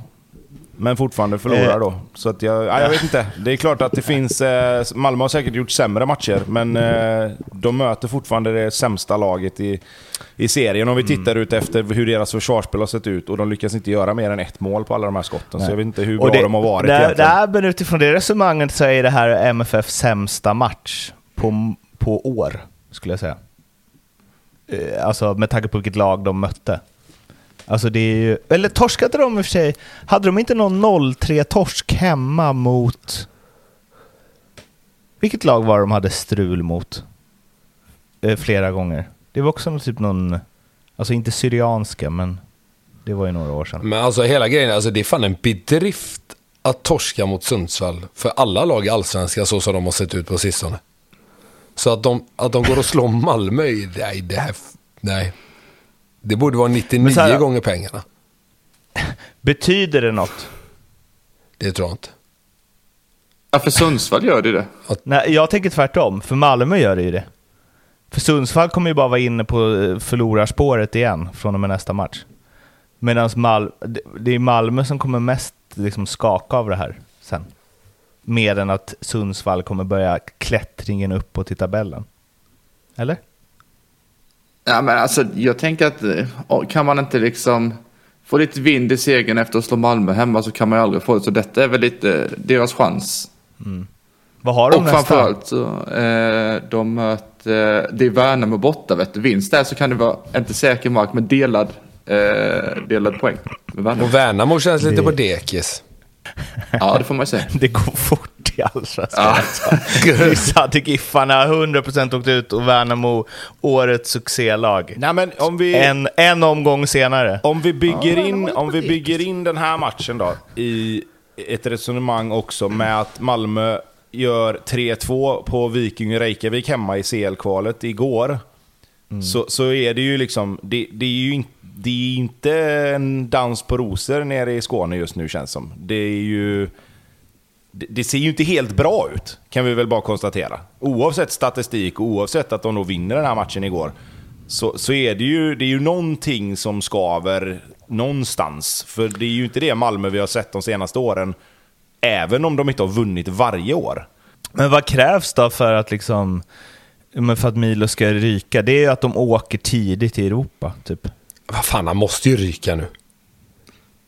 Men fortfarande förlorar Eh. då. Så att jag, ja, jag vet inte. Det är klart att det finns... Eh, Malmö har säkert gjort sämre matcher, men eh, de möter fortfarande det sämsta laget i, i serien. Om vi Mm. tittar ut efter hur deras försvarsspel har sett ut och de lyckas inte göra mer än ett mål på alla de här skotten. Så jag vet inte hur bra det, de har varit där, egentligen. där, men utifrån det resonemanget så är det här MFF sämsta match på, på år, skulle jag säga. Eh, Alltså med tanke på vilket lag de mötte. Alltså det är ju, eller torskade de i och för sig, hade de inte någon 0-3-torsk hemma mot... Vilket lag var de hade strul mot? Eh, flera gånger. Det var också någon typ någon, alltså inte Syrianska men det var ju några år sedan. Men alltså hela grejen, alltså det är fan en bedrift att torska mot Sundsvall för alla lag i Allsvenskan så som de har sett ut på sistone. Så att de, att de går och slår Malmö, nej det här, nej. Det borde vara 99 Men så här- gånger pengarna. Betyder det något? Det tror jag inte. Ja, för Sundsvall gör det det. Nej, jag tänker tvärtom, för Malmö gör det ju det. För Sundsvall kommer ju bara vara inne på eh, förlorarspåret igen från och med nästa match. Medan Mal det är Malmö som kommer mest liksom skaka av det här sen. Mer än att Sundsvall kommer börja klättringen uppåt i tabellen. Eller? Ja, men alltså, jag tänker att eh, kan man inte liksom få lite vind i segern efter att slå Malmö hemma så kan man ju aldrig få det. Så detta är väl lite deras chans Vad har de Och nästa? framförallt så eh, de möter, eh, det är Värnamo borta vet du. Vinst där så kan det vara, inte säker mark, men delad, eh, delad poäng. Med Värnamo. Och Värnamo känns lite på dekis. Ja, det får man ju säga. Det går fort i Allsvenskan. Ja. Alltså. Vissa hade Giffarna 100% åkt ut och Värnamo årets succélag. Nej, men om vi... En, en omgång senare. Om vi bygger, in, om vi bygger in den här matchen då i ett resonemang också med att Malmö gör 3-2 på Viking och Reykjavik hemma i CL-kvalet igår. Så, så är det ju liksom, det, det är ju inte det är inte en dans på rosor nere i Skåne just nu känns som. Det är ju... Det, det ser ju inte helt bra ut, kan vi väl bara konstatera. Oavsett statistik och oavsett att de då vinner den här matchen igår, så, så är det ju, det är ju någonting som skaver någonstans. För det är ju inte det Malmö vi har sett de senaste åren, även om de inte har vunnit varje år. Men vad krävs då för att liksom men för att Milo ska ryka? Det är ju att de åker tidigt i Europa, typ. Vad fan, han måste ju ryka nu.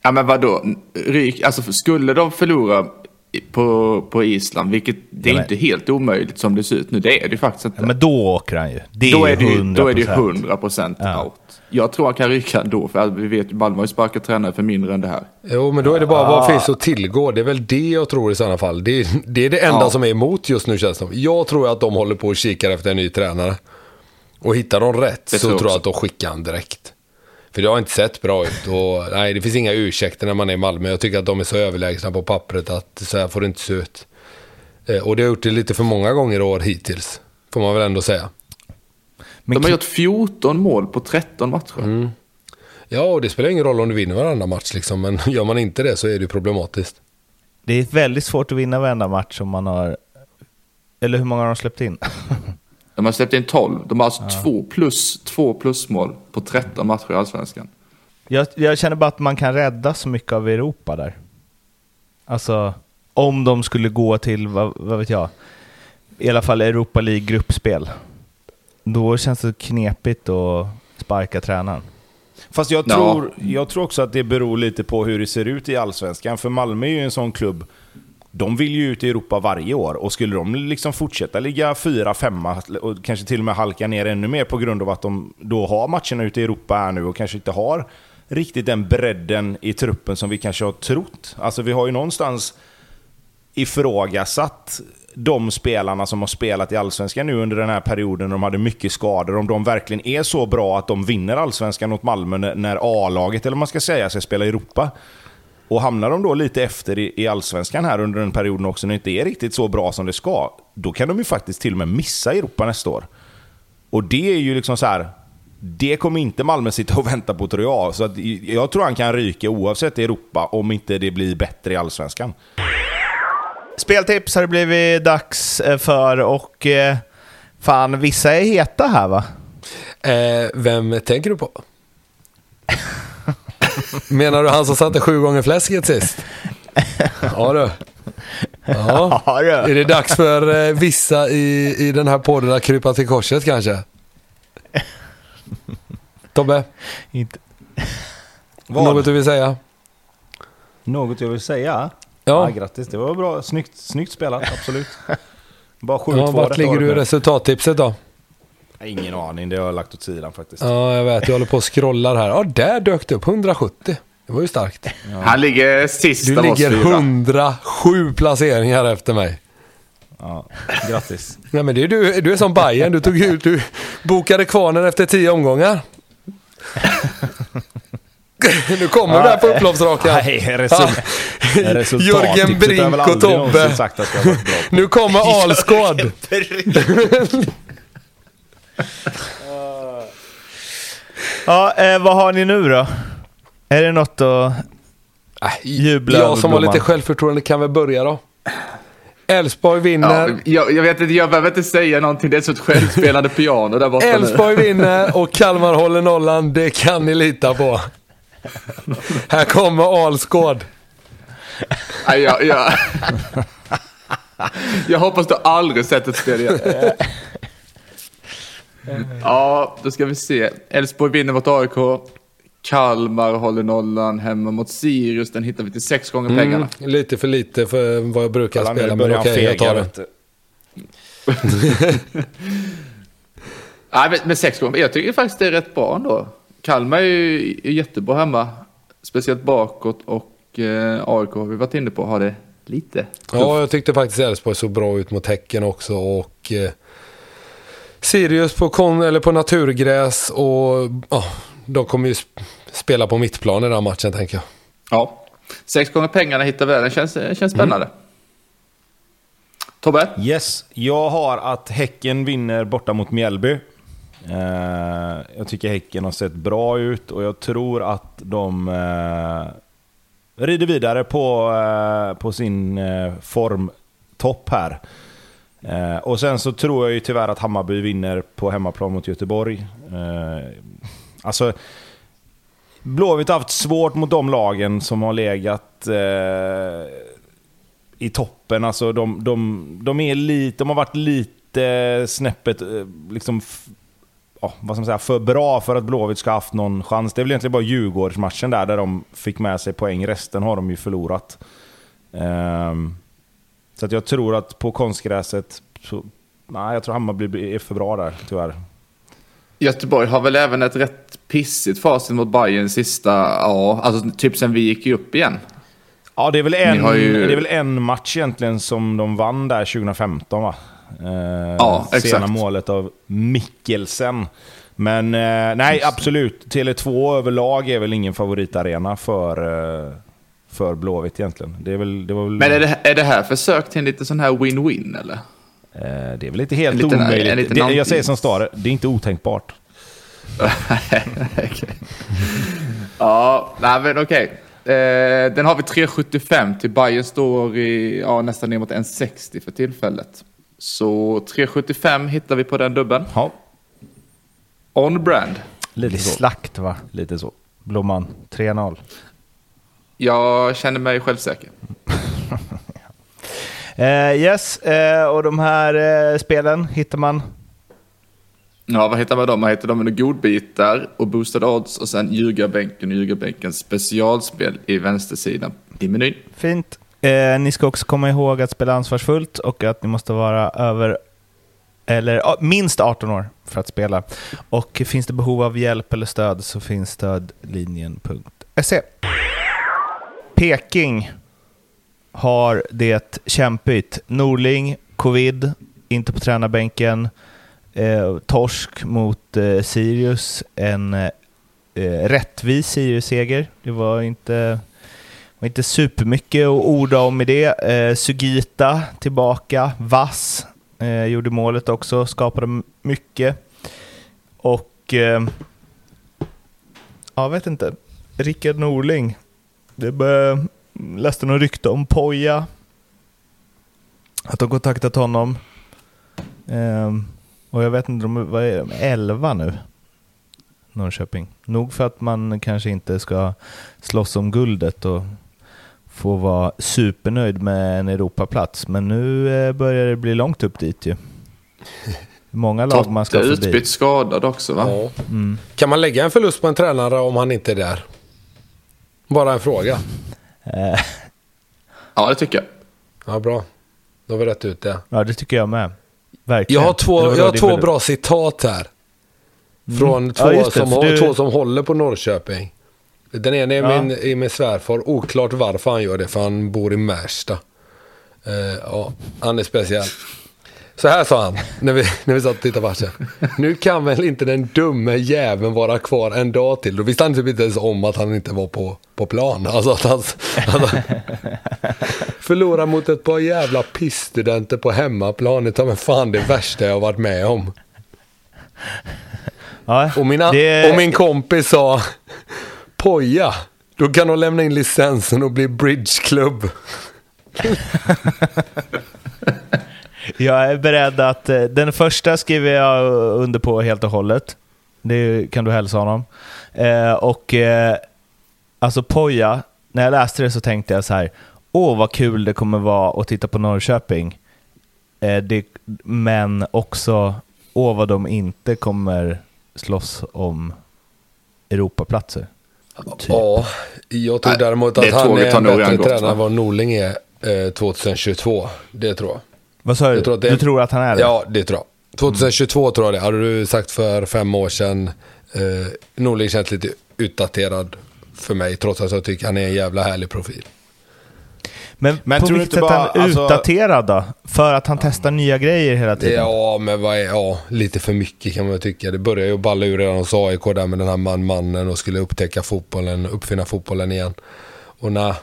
Ja men vadå, ryk, alltså skulle de förlora på, på Island, vilket det är Ja, inte helt omöjligt som det ser ut nu, det är det faktiskt inte. Ja, men då åker han ju. Det är då, är det ju, 100%. då är det ju 100 procent Ja. out. Jag tror han kan ryka ändå, för vi vet ju Malmö har ju sparkat tränare för mindre än det här. Jo, men då är det bara vad finns att tillgå. Det är väl det jag tror i sådana fall. Det är det, är det enda Ja. som är emot just nu känns det. Jag tror att de håller på och kikar efter en ny tränare. Och hittar de rätt Det så tror jag tror jag också. att de skickar han direkt. För det har inte sett bra ut. Och, nej, det finns inga ursäkter när man är i Malmö. Jag tycker att de är så överlägsna på pappret att så här får det inte se ut. Eh, Och det har gjort det lite för många gånger i år hittills. Får man väl ändå säga. Men De har gjort 14 mål på 13 matcher. Mm. Ja, och det spelar ingen roll om du vinner varenda match liksom. Men gör man inte det så är det problematiskt. det är väldigt svårt att vinna varenda match om man har... Eller hur många har de släppt in? De har släppt in 12. De har alltså två plus, två plusmål på 13 matcher i Allsvenskan. Jag, jag känner bara att man kan rädda så mycket av Europa där. Alltså, om de skulle gå till, vad, vad vet jag, i alla fall Europa League-gruppspel. Då känns det knepigt att sparka tränaren. Fast jag Ja. tror, jag tror också att det beror lite på hur det ser ut i Allsvenskan. För Malmö är ju en sån klubb, de vill ju ut i Europa varje år. Och skulle de liksom fortsätta ligga fyra, femma och kanske till och med halka ner ännu mer på grund av att de då har matcherna ute i Europa här nu och kanske inte har riktigt den bredden i truppen som vi kanske har trott. Alltså vi har ju någonstans ifrågasatt de spelarna som har spelat i Allsvenskan nu under den här perioden när de hade mycket skador, om de verkligen är så bra att de vinner Allsvenskan mot Malmö när- när A-laget, eller vad man ska säga, ska spela i Europa. Och hamnar de då lite efter i, i Allsvenskan här under den perioden också, när det inte är riktigt så bra som det ska, då kan de ju faktiskt till och med missa Europa nästa år. Och det är ju liksom så här. Det kommer inte Malmö sitta och vänta på tror jag. Så att jag tror han kan ryka oavsett i Europa om inte det blir bättre i Allsvenskan. Speltips har det blivit dags eh, för och eh, fan, vissa är heta här va? Eh, vem tänker du på? Menar du han som satte sju gånger fläsket sist? Ja du. Ja. Ja, du. Är det dags för eh, vissa i, i den här podden att krypa till korset kanske? Tobbe, Inte. något du vill säga? Något jag vill säga? Ja. grattis, det var bra. Snyggt, snyggt spelat, absolut. Bara 7-2 Ja, vart ligger du i resultattipset då? Ingen aning, det har jag lagt åt sidan faktiskt. Ja, jag vet. Jag håller på och scrollar här. Ja, där dök det upp 170. Det var ju starkt. Han ligger sist Du ligger fyra. 107 placeringar efter mig. Ja, grattis. Nej, men det är du, du är som Bayern. Du, tog ut, du bokade kvarnen efter tio omgångar. nu kommer du där på upploppsrakan. Nej, resul- resultat. Jörgen Brink och Tobbe. sagt att jag har varit bra på. Nu kommer Alsgård. Ja, eh, vad har ni nu då? Är det något att... Jubla över Jag som har lite självförtroende kan väl börja då. Elfsborg vinner. Ja, jag, jag vet inte, jag behöver inte säga någonting. Det är så ett självspelande piano där borta nu. Elfsborg vinner och Kalmar håller nollan. Det kan ni lita på. Här kommer Alsgård. Nej, jag, jag, jag hoppas du aldrig sett ett spel igen. Ja, då ska vi se. Elfsborg vinner mot AIK. Kalmar håller nollan hemma mot Sirius. Den hittar vi till sex gånger pengarna. Mm, lite för lite för vad jag brukar nu spela, men okej, han jag tar det. Nej, men- men sex gånger. Jag tycker faktiskt det är rätt bra ändå. Kalmar är ju är jättebra hemma. Speciellt bakåt och eh, AIK har vi varit inne på har det lite Ja, jag tyckte faktiskt Elfsborg såg bra ut mot Häcken också och eh, Sirius på, kon, eller på naturgräs och ja, de kommer ju sp- spela på mittplan i den här matchen tänker jag. Ja. Sex gånger pengarna hittar vi där. Den känns, känns spännande. Tobbe? Yes, jag har att Häcken vinner borta mot Mjällby. Eh, jag tycker Häcken har sett bra ut och jag tror att de eh, rider vidare på, eh, på sin eh, formtopp här. Eh, och sen så tror jag ju tyvärr att Hammarby vinner på hemmaplan mot Göteborg. Eh, alltså, Blåvitt har haft svårt mot de lagen som har legat eh, i toppen. Alltså de, de, de, är lite, de har varit lite snäppet eh, liksom, ja, vad ska man säga, för bra för att Blåvitt ska ha haft någon chans. Det är väl egentligen bara Djurgårdsmatchen där, där de fick med sig poäng. Resten har de ju förlorat. Ehm, så att jag tror att på konstgräset, så, nej, jag tror Hammarby blir- är för bra där, tyvärr. Göteborg har väl även ett rätt pissigt facit mot Bayern sista, ja, alltså typ sen vi gick upp igen. Ja, det är, väl en, ju- det är väl en match egentligen som de vann där 2015 va? Eh, Ja, Sena exakt. målet av Mikkelsen. Men eh, nej, absolut. Tele2 överlag är väl ingen favoritarena för, eh, för Blåvitt egentligen. Det är väl... Det var väl Men är det, är det här försök till en liten sån här win-win eller? eh, det är väl inte helt en liten- omöjligt. en liten det, jag säger som Stare, det är inte otänkbart. Ja, nej men okej. Eh, den har vi 3,75 till Bayern står i ja, nästan ner mot 1,60 för tillfället. Så 3,75 hittar vi på den dubben. Ja, On brand. Lite så. slakt va? Lite så. Blomman, 3-0. Jag känner mig självsäker. Eh, yes, eh, och de här eh, spelen hittar man Ja, vad hittar man då? Man hittar dem under godbitar och boostade odds och sen ljugarbänken och ljugarbänkens specialspel i vänstersidan i menyn. fint. Ni ska också komma ihåg att spela ansvarsfullt och att ni måste vara över eller minst 18 år för att spela. Och finns det behov av hjälp eller stöd så finns stödlinjen.se. Peking har det kämpigt. Norling, covid, inte på tränarbänken. Eh, torsk mot eh, Sirius, en eh, eh, rättvis Sirius-seger. Det var inte, var inte supermycket att orda om i det. Eh, Sugita tillbaka, vass, eh, gjorde målet också, skapade mycket. Och eh, jag vet inte, Rickard Norling. Det bör, läste något rykte om Poja. Att de kontaktat honom. Ehm, och jag vet inte, de, vad är de, 11 nu? Norrköping. Nog för att man kanske inte ska slåss om guldet och få vara supernöjd med en Europaplats. Men nu eh, börjar det bli långt upp dit ju. Många lag man ska Totte förbi. utbytt skadad också va? Ja. Mm. Kan man lägga en förlust på en tränare om han inte är där? Bara en fråga. Eh, Ja, det tycker jag. Ja, bra. Då har vi rätt ut det. ja, det tycker jag med. Verkligen. Jag har två, jag har två bra citat här. Från Ja, två, just det, som, du- två som håller på Norrköping. Den ena är Ja. min, är min svärfar. Oklart varför han gör det, för han bor i Märsta. Eh, ja, han är speciell. Så här sa han, när vi, när vi satt och tittade på matchen. Nu kan väl inte den dumme jäveln vara kvar en dag till. Då visste han typ inte ens om att han inte var på, på plan. Alltså att han, att han förlorar mot ett par jävla pissstudenter på hemmaplan. Det är fan det värsta jag har varit med om. Ja, Och, mina, det- och min kompis sa Poja, då kan de lämna in licensen och bli bridgeklubb. Jag är beredd att... eh, Den första skriver jag under på helt och hållet. Det kan du hälsa honom. Eh, och eh, alltså Poja, när jag läste det så tänkte jag så här. Åh, vad kul det kommer vara att titta på Norrköping. Eh, det, men också, åh vad de inte kommer slåss om Europaplatser. Typ. Ja, jag tror däremot att han är en bättre tränare än vad Norling är eh, 2022. Det tror jag. Vad sa du? Jag tror att det Du tror att han är det? Ja, det tror jag. 2022 tror jag det. Hade du sagt för fem år sedan. Eh, Norling känns lite utdaterad för mig, trots att jag tycker han är en jävla härlig profil. Men, Men på tror du vilket sätt är bara- han alltså- utdaterad då? För att han testar nya grejer hela tiden? Ja, men vad är, ja, lite för mycket kan man tycka. Det började ju balla ur redan hos AIK där med den här man-mannen och skulle upptäcka fotbollen, uppfinna fotbollen igen. Och nej,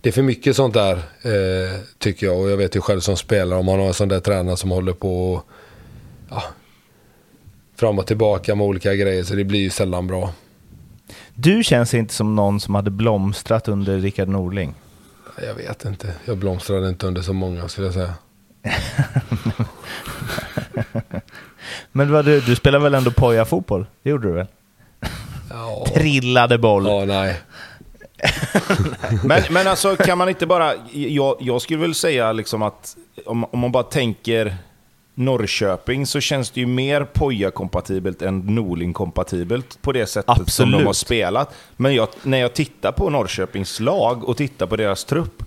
det är för mycket sånt där eh, tycker jag. Och jag vet ju själv som spelare, om man har en sån där tränare som håller på och, ja, fram och tillbaka med olika grejer så det blir ju sällan bra. Du känns inte som någon som hade blomstrat under Rickard Norling. Jag vet inte, jag blomstrade inte under så många skulle jag säga. Men vad du, du spelar väl ändå poja-fotboll? Det gjorde du väl? Ja, Trillade boll. ja nej. Men, men alltså kan man inte bara... Jag, jag skulle väl säga liksom att om, om man bara tänker Norrköping så känns det ju mer Poja-kompatibelt än Norling-kompatibelt på det sättet som Absolut. de har spelat. Men jag, när jag tittar på Norrköpings lag och tittar på deras trupp,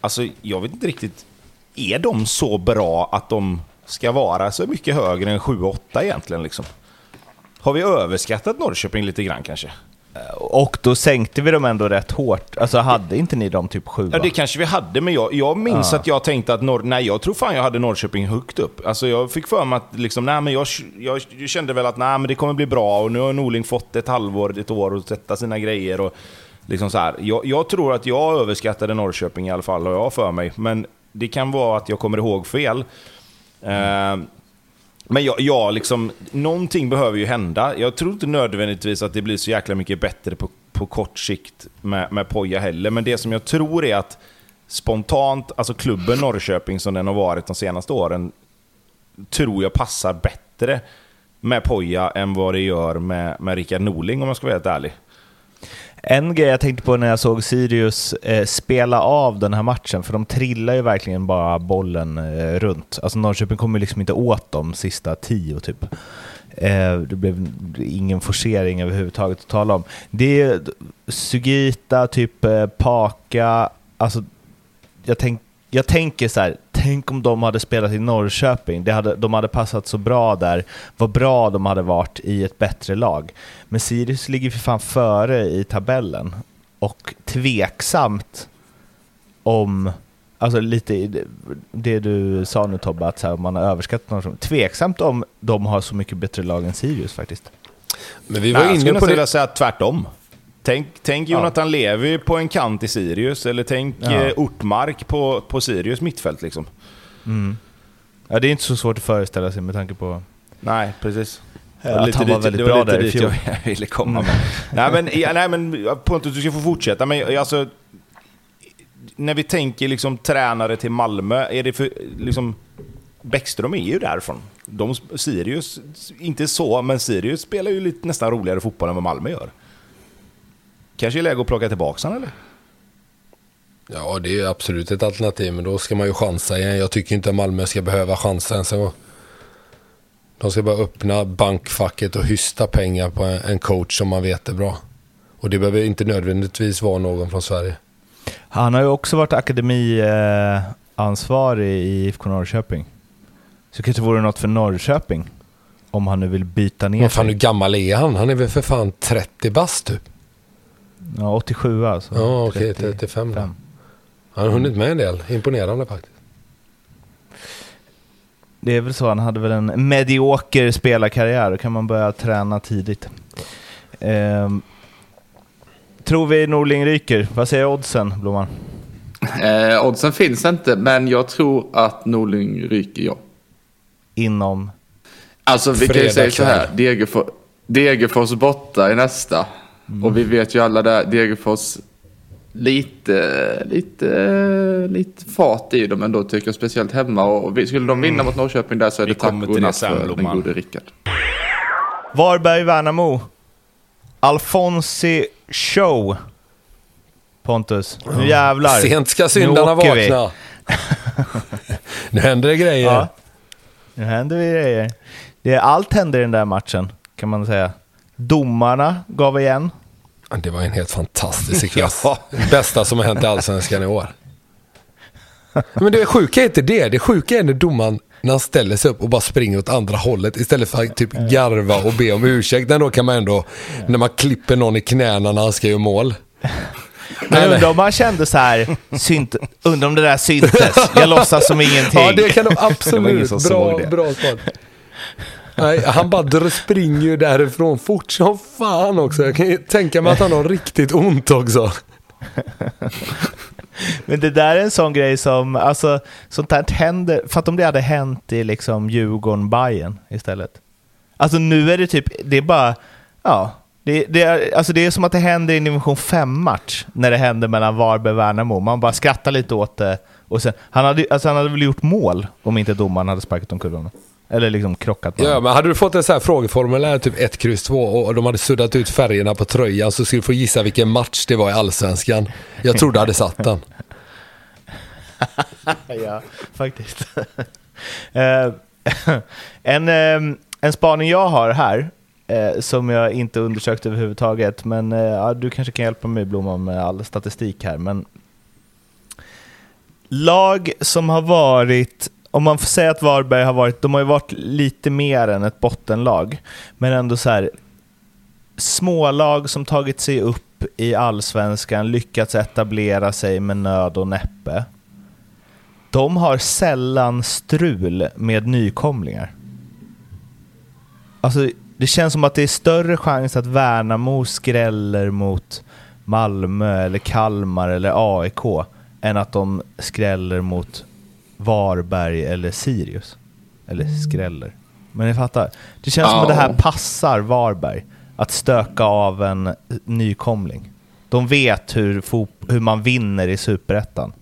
alltså jag vet inte riktigt, är de så bra att de ska vara så mycket högre än 7-8 egentligen liksom? Har vi överskattat Norrköping lite grann kanske? Och då sänkte vi dem ändå rätt hårt. Alltså hade inte ni dem typ sjua? Ja, det kanske vi hade, men jag, jag minns Ja. att jag tänkte att Norr... Nej, jag tror fan jag hade Norrköping högt upp. Alltså jag fick för mig att liksom, nej, men jag, jag, jag kände väl att nej, men det kommer bli bra och nu har Norling fått ett halvår, ett år att sätta sina grejer och liksom så här. Jag, jag tror att jag överskattade Norrköping i alla fall, har jag för mig. Men det kan vara att jag kommer ihåg fel. Eh, men jag, jag liksom, någonting behöver ju hända. Jag tror inte nödvändigtvis att det blir så jäkla mycket bättre på, på kort sikt med, med Poja heller. Men det som jag tror är att spontant, alltså klubben Norrköping som den har varit de senaste åren, tror jag passar bättre med Poja än vad det gör med, med Rickard Norling om jag ska vara helt ärlig. En grej jag tänkte på när jag såg Sirius eh, spela av den här matchen, för de trillar ju verkligen bara bollen eh, runt. Alltså Norrköping kommer ju liksom inte åt dem sista tio typ. Eh, det blev ingen forcering överhuvudtaget att tala om. Det är Sugita, typ eh, Paka, alltså jag, tänk, jag tänker så här, tänk om de hade spelat i Norrköping, det hade, de hade passat så bra där, vad bra de hade varit i ett bättre lag. Men Sirius ligger för fan före i tabellen och tveksamt om, alltså lite det- du sa nu Tobbe, att så här, man har överskattat Norrköping, tveksamt om de har så mycket bättre lag än Sirius faktiskt. Men vi var Nej, jag skulle inne på det. vilja säga tvärtom. Tänk, tänk Jonathan Levi på en kant i Sirius, eller tänk Ja. eh, Ortmark på, på Sirius mittfält liksom. Ja, det är inte så svårt att föreställa sig med tanke på Nej, precis. Ja, att han var dit- väldigt bra där i fjol. Jag ville komma med. nej, men, ja, nej, men Pontus, du ska få fortsätta. Men alltså, när vi tänker liksom tränare till Malmö, är det för... Liksom, Bäckström är ju därifrån. De, Sirius, inte så, men Sirius spelar ju lite, nästan roligare fotboll än vad Malmö gör. Kanske är läge att plocka tillbaka honom, eller? Ja, det är absolut ett alternativ, men då ska man ju chansa igen. Jag tycker inte att Malmö ska behöva chansa ens en gång. De ska bara öppna bankfacket och hysta pengar på en coach som man vet är bra. Och det behöver inte nödvändigtvis vara någon från Sverige. Han har ju också varit akademiansvarig i IFK Norrköping. Så kanske vore något för Norrköping. Om han nu vill byta ner Vad fan, hur gammal är han? Han är väl för fan 30 bast typ? Ja, 87 alltså. Ja, okej, 35. 35 då. Han har hunnit med en del. Imponerande faktiskt. Det är väl så, han hade väl en medioker spelarkarriär. Då kan man börja träna tidigt. Ehm, tror vi Norling ryker? Vad säger oddsen, Blomman? Eh, oddsen finns inte, men jag tror att Norling ryker, ja. Inom... Alltså vi kan ju säga så här, Degerfors borta i nästa. Och vi vet ju alla där, Degerfors lite, lite, lite fart i dem ändå tycker jag, speciellt hemma. Och skulle de vinna mot Norrköping där så är Vi det tack och till det natt sen, för den gode Rickard. Varberg-Värnamo. Alfonsi Show. Pontus, nu jävlar. Sent ska syndarna Nu åker vi. vakna. nu händer det grejer. Ja. Nu händer det grejer. Det, allt händer i den där matchen, kan man säga. Domarna gav igen. Det var en helt fantastisk sekvens. Ja. Bästa som har hänt i Allsvenskan i år. Men det sjuka är inte det. Det sjuka är när domaren när han ställer sig upp och bara springer åt andra hållet istället för att typ garva och be om ursäkt. Då kan man ändå, när man klipper någon i knäna när han ska göra mål. Men undrar om man kände så här, synt, undrar om det där syntes. Jag låtsas som ingenting. Ja, det kan Det ingen absolut. som Bra, det. bra svar. Nej, han bara springer ju därifrån fort som fan också. Jag kan ju tänka mig att han har riktigt ont också. Men det där är en sån grej som, alltså, sånt här händer, för att om det hade hänt i liksom djurgården bayern istället. Alltså nu är det typ, det är bara, ja, det, det, är, alltså det är som att det händer i en division 5-match när det händer mellan Varberg och Värnamo. Man bara skrattar lite åt det. Och sen, han, hade, alltså han hade väl gjort mål om inte domaren hade sparkat omkull honom. Eller liksom krockat med Ja, men hade du fått en sån här frågeformulär, typ 1, kryss 2 och de hade suddat ut färgerna på tröjan så skulle du få gissa vilken match det var i Allsvenskan. Jag tror du hade satt den. ja, faktiskt. Eh, en, eh, en spaning jag har här, eh, som jag inte undersökt överhuvudtaget, men ja, du kanske kan hjälpa mig Blomman med all statistik här. Men lag som har varit, om man får säga att Varberg har varit, de har ju varit lite mer än ett bottenlag, men ändå så här smålag som tagit sig upp i allsvenskan, lyckats etablera sig med nöd och näppe. De har sällan strul med nykomlingar. Alltså, det känns som att det är större chans att Värnamo skräller mot Malmö eller Kalmar eller AIK än att de skräller mot Varberg eller Sirius. Eller skräller. Men ni fattar. Det känns som att det här passar Varberg. Att stöka av en nykomling. De vet hur, hur man vinner i Superettan.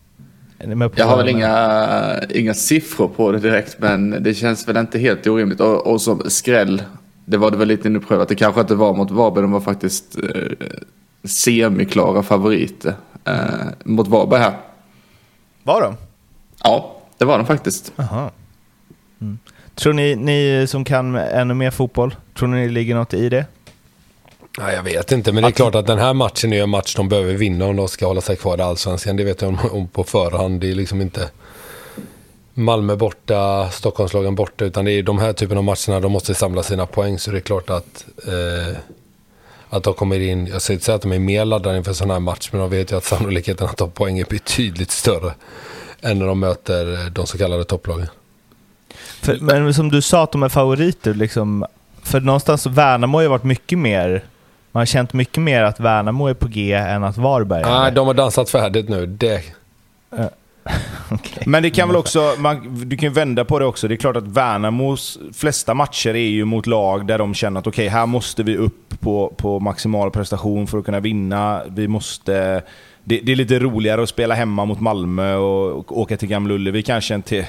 Jag har väl inga, inga siffror på det direkt, men det känns väl inte helt orimligt. Och, och som skräll, det var det väl lite att det kanske inte var mot Varberg, de var faktiskt eh, semiklara favoriter eh, mot Varberg här. Var de? Ja, det var de faktiskt. Aha. Mm. Tror ni, ni som kan ännu mer fotboll, tror ni det ligger något i det? Nej, jag vet inte, men det är klart att den här matchen är en match de behöver vinna om de ska hålla sig kvar i Allsvenskan. Det vet jag om, om på förhand. Det är liksom inte Malmö borta, Stockholmslagen borta, utan det är de här typen av matcherna de måste samla sina poäng. Så det är klart att, eh, att de kommer in, jag säger inte säga att de är mer laddade inför en sån här match, men de vet ju att sannolikheten att ta poäng är betydligt större än när de möter de så kallade topplagen. För, men som du sa att de är favoriter, liksom, för någonstans Värnamo har ju varit mycket mer, man har känt mycket mer att Värnamo är på G än att Varberg Nej, de har dansat färdigt nu. Det, Okej. Men det kan väl också, man, du kan ju vända på det också. Det är klart att Värnamos flesta matcher är ju mot lag där de känner att okej, här måste vi upp på, på maximal prestation för att kunna vinna. Vi måste... Det, det är lite roligare att spela hemma mot Malmö och, och åka till Gamla Ullevi kanske än till,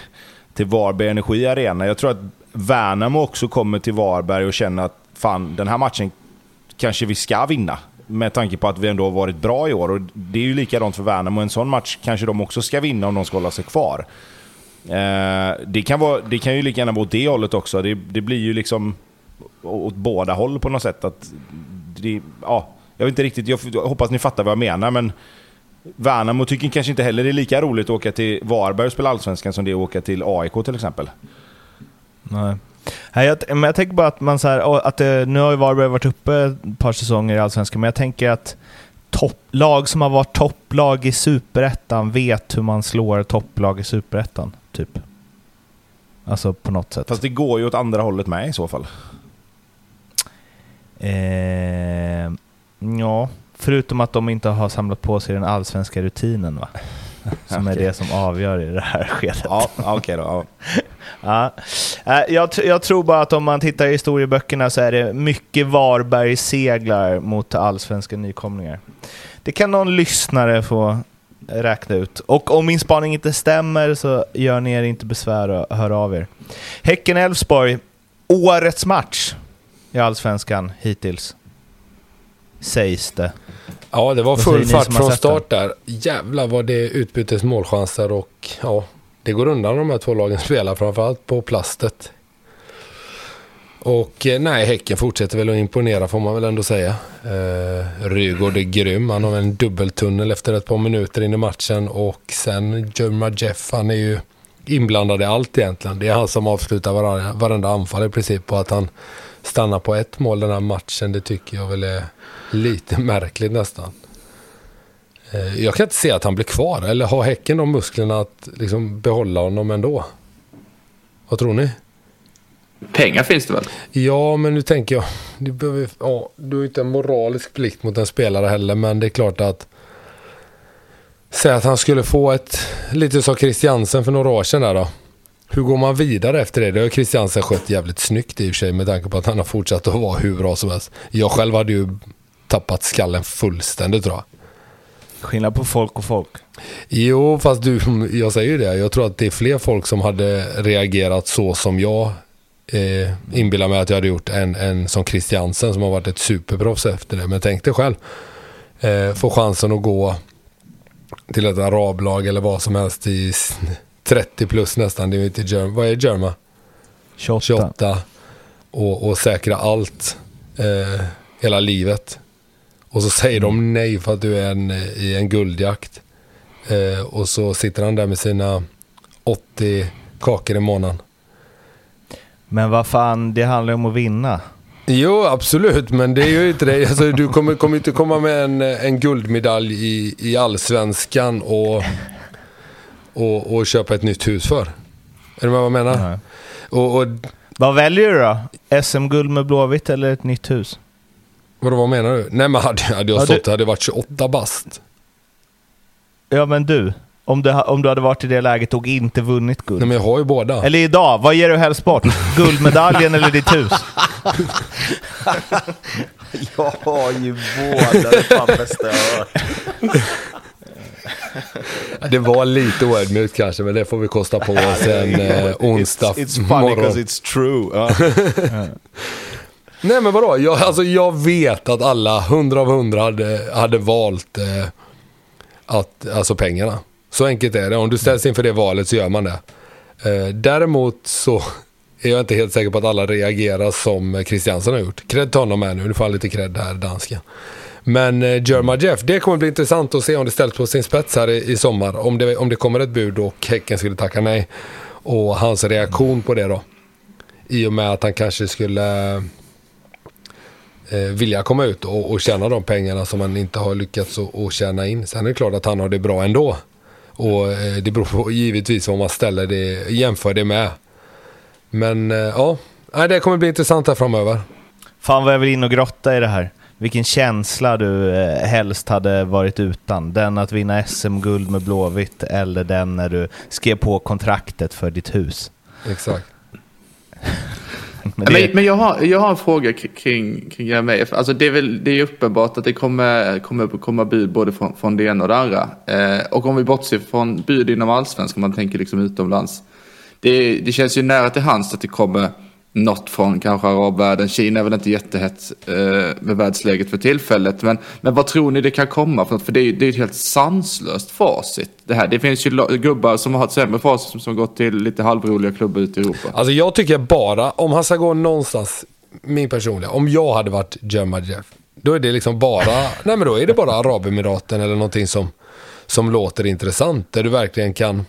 till Varberg Energi Arena. Jag tror att Värnamo också kommer till Varberg och känner att fan, den här matchen kanske vi ska vinna. Med tanke på att vi ändå har varit bra i år. Och det är ju likadant för Värnamo. En sån match kanske de också ska vinna om de ska hålla sig kvar. Eh, det, kan vara, det kan ju lika gärna vara åt det hållet också. Det, det blir ju liksom åt båda håll på något sätt. Att det, ja, jag vet inte riktigt, jag hoppas ni fattar vad jag menar. Men Värnamo tycker kanske inte heller det är lika roligt att åka till Varberg och spela Allsvenskan som det är att åka till AIK till exempel. Nej. Nej, jag, men jag tänker bara att man så här, att det, nu har ju Varberg varit uppe ett par säsonger i Allsvenskan, men jag tänker att topp, lag som har varit topplag i Superettan vet hur man slår topplag i Superettan, typ. Alltså på något sätt. Fast det går ju åt andra hållet med i så fall. Eh, ja, förutom att de inte har samlat på sig den allsvenska rutinen va? Som är Okej. det som avgör i det här skedet. Ja, okej då. Ja. Ja. Eh, Jag, jag tror bara att om man tittar i historieböckerna så är det mycket Varberg-seglar mot allsvenska nykomlingar. Det kan någon lyssnare få räkna ut. Och om min spaning inte stämmer så gör ni er inte besvär och hör av er. Häcken-Elfsborg, årets match i allsvenskan hittills. Sägs det. Ja, det var full fart från start där. Jävlar vad det utbyttes målchanser och ja, det går undan de här två lagen spelar, framförallt på plastet. Och eh, nej, Häcken fortsätter väl att imponera får man väl ändå säga. Eh, Rygaard är grym. Han har en dubbeltunnel efter ett par minuter in i matchen. Och sen Jerma Jeff, han är ju inblandad i allt egentligen. Det är han som avslutar varenda, varenda anfall i princip. Och att han stannar på ett mål den här matchen, det tycker jag väl är lite märkligt nästan. Eh, jag kan inte se att han blir kvar. Eller har Häcken de musklerna att liksom behålla honom ändå? Vad tror ni? Pengar finns det väl? Ja, men nu tänker jag. Du, behöver, ja, du har inte en moralisk plikt mot en spelare heller, men det är klart att Säg att han skulle få ett, lite som Christiansen för några år sedan där då. Hur går man vidare efter det? Det har Christiansen skött jävligt snyggt i och för sig med tanke på att han har fortsatt att vara hur bra som helst. Jag själv hade ju tappat skallen fullständigt tror jag. Skillnad på folk och folk. Jo, fast du, jag säger ju det. Jag tror att det är fler folk som hade reagerat så som jag eh, inbillar mig att jag hade gjort än, än som Christiansen som har varit ett superproffs efter det. Men tänk dig själv. Eh, få chansen att gå till ett arablag eller vad som helst i 30 plus nästan. Det är inte Germ vad är Germa? 28. 28. Och, och säkra allt eh, hela livet. Och så säger de nej för att du är en, i en guldjakt. Eh, och så sitter han där med sina 80 kakor i månaden. Men vad fan, det handlar ju om att vinna. Jo, absolut, men det är ju inte det. Alltså, du kommer, kommer inte komma med en, en guldmedalj i, i allsvenskan och, och, och köpa ett nytt hus för. Är du med vad jag menar? Nej. Och, och Vad väljer du då? SM-guld med Blåvitt eller ett nytt hus? vadå, vad menar du? Nej, men hade, hade jag Ja, stått du- hade jag varit 28 bast. Ja men du, om du, om du hade varit i det läget och inte vunnit guld. Nej, men jag har ju båda. Eller idag, vad ger du helst bort? Guldmedaljen eller ditt hus? Jag har ju båda, det är fan bästa jag har hört. Det var lite oödmjukt kanske, men det får vi kosta på oss en eh, onsdag It's, it's funny morgon. because it's true. Ja. Nej men vadå, jag, alltså, jag vet att alla, hundra av hundra hade, hade valt eh, att, alltså pengarna. Så enkelt är det. Om du ställs inför det valet så gör man det. Eh, däremot så är jag inte helt säker på att alla reagerar som Christiansen har gjort. Cred till honom här nu, nu får han lite cred här, dansken. Men eh, Jerma Jeff, det kommer bli intressant att se om det ställs på sin spets här i, i sommar. Om det, om det kommer ett bud och Häcken skulle tacka nej. Och hans reaktion på det då. I och med att han kanske skulle eh, vilja komma ut och, och tjäna de pengarna som han inte har lyckats att tjäna in. Sen är det klart att han har det bra ändå. Och eh, det beror på givetvis vad man ställer det, jämför det med. Men eh, ja, det kommer bli intressant här framöver. Fan vad jag vill in och grotta i det här. Vilken känsla du eh, helst hade varit utan. Den att vinna SM-guld med Blåvitt eller den när du skrev på kontraktet för ditt hus. Exakt. Men Men, det, men jag, har, jag har en fråga kring, kring Jeremejeff. Alltså det är väl det är uppenbart att det kommer, kommer komma bud både från, från det ena och det andra. Eh, och om vi bortser från bud inom allsvenskan, man tänker liksom utomlands. Det, det känns ju nära till hands att det kommer något från kanske arabvärlden. Kina är väl inte jättehett eh, med världsläget för tillfället. Men, men vad tror ni det kan komma för något? För det är ju det är ett helt sanslöst facit. Det, här. det finns ju gubbar som har haft sämre facit som, som gått till lite halvroliga klubbar ute i Europa. Alltså jag tycker bara, om han ska gå någonstans, min personliga, om jag hade varit Jerma Jeff, då är det liksom bara, nej men då är det bara Arabemiraten eller någonting som, som låter intressant. Där du verkligen kan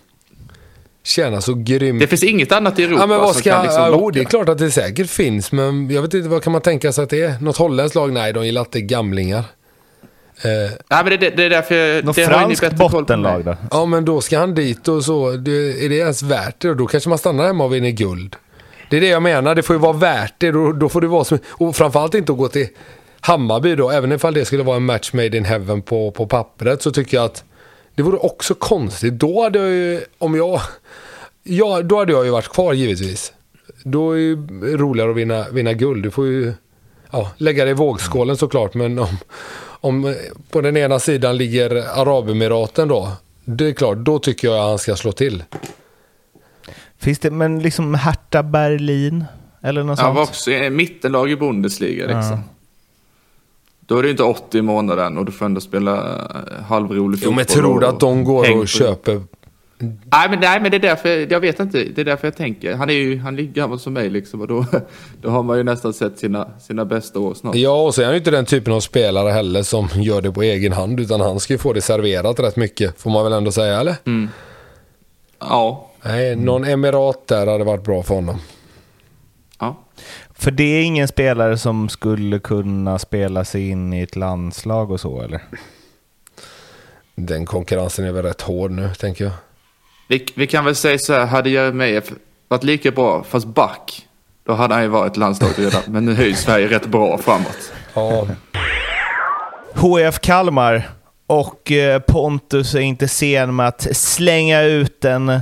känna så grymt. Det finns inget annat i Europa Ja men vad som ska, kan liksom locka. det är klart att det säkert finns, men jag vet inte vad kan man tänka sig att det är? Något holländskt lag? Nej, de gillar inte gamlingar. Eh, Nej, men det, det, är därför jag... något det har ju ni franskt bottenlag då? ja men då ska han dit och så, det, är det ens värt det? Då kanske man stannar hemma och vinner guld. Det är det jag menar, det får ju vara värt det. Då, då får det vara som, och framförallt inte att gå till Hammarby då, även ifall det skulle vara en match made in heaven på, på pappret så tycker jag att det vore också konstigt. Då hade jag ju, om jag, ja, då hade jag ju varit kvar givetvis. Då är det ju roligare att vinna, vinna guld. Du får ju ja, lägga det i vågskålen såklart, men om, om på den ena sidan ligger Arabemiraten då, det är klart, då tycker jag att han ska slå till. Finns det, men liksom Hertha Berlin? Eller något Han sånt? var också i mittenlag i Bundesliga liksom. Då är det inte 80 i månaden och du får ändå spela eh, halvrolig Jo, men fotboll tror du och att de går och köper Nej men, nej, men det är därför, jag vet inte, det är därför jag tänker. Han är ju han är gammal som mig liksom och då, då har man ju nästan sett sina, sina bästa år snart. Ja, och så är han ju inte den typen av spelare heller som gör det på egen hand, utan han ska ju få det serverat rätt mycket, får man väl ändå säga, eller? Mm. Ja. Nej, någon emirat där hade varit bra för honom. ja. För det är ingen spelare som skulle kunna spela sig in i ett landslag och så, eller? Den konkurrensen är väl rätt hård nu, tänker jag. Vi, vi kan väl säga så här, hade Jeremejeff varit lika bra fast back, då hade han ju varit landslaget redan. Men nu höjs Sverige rätt bra framåt. Ja, HF Kalmar och eh, Pontus är inte sen med att slänga ut den.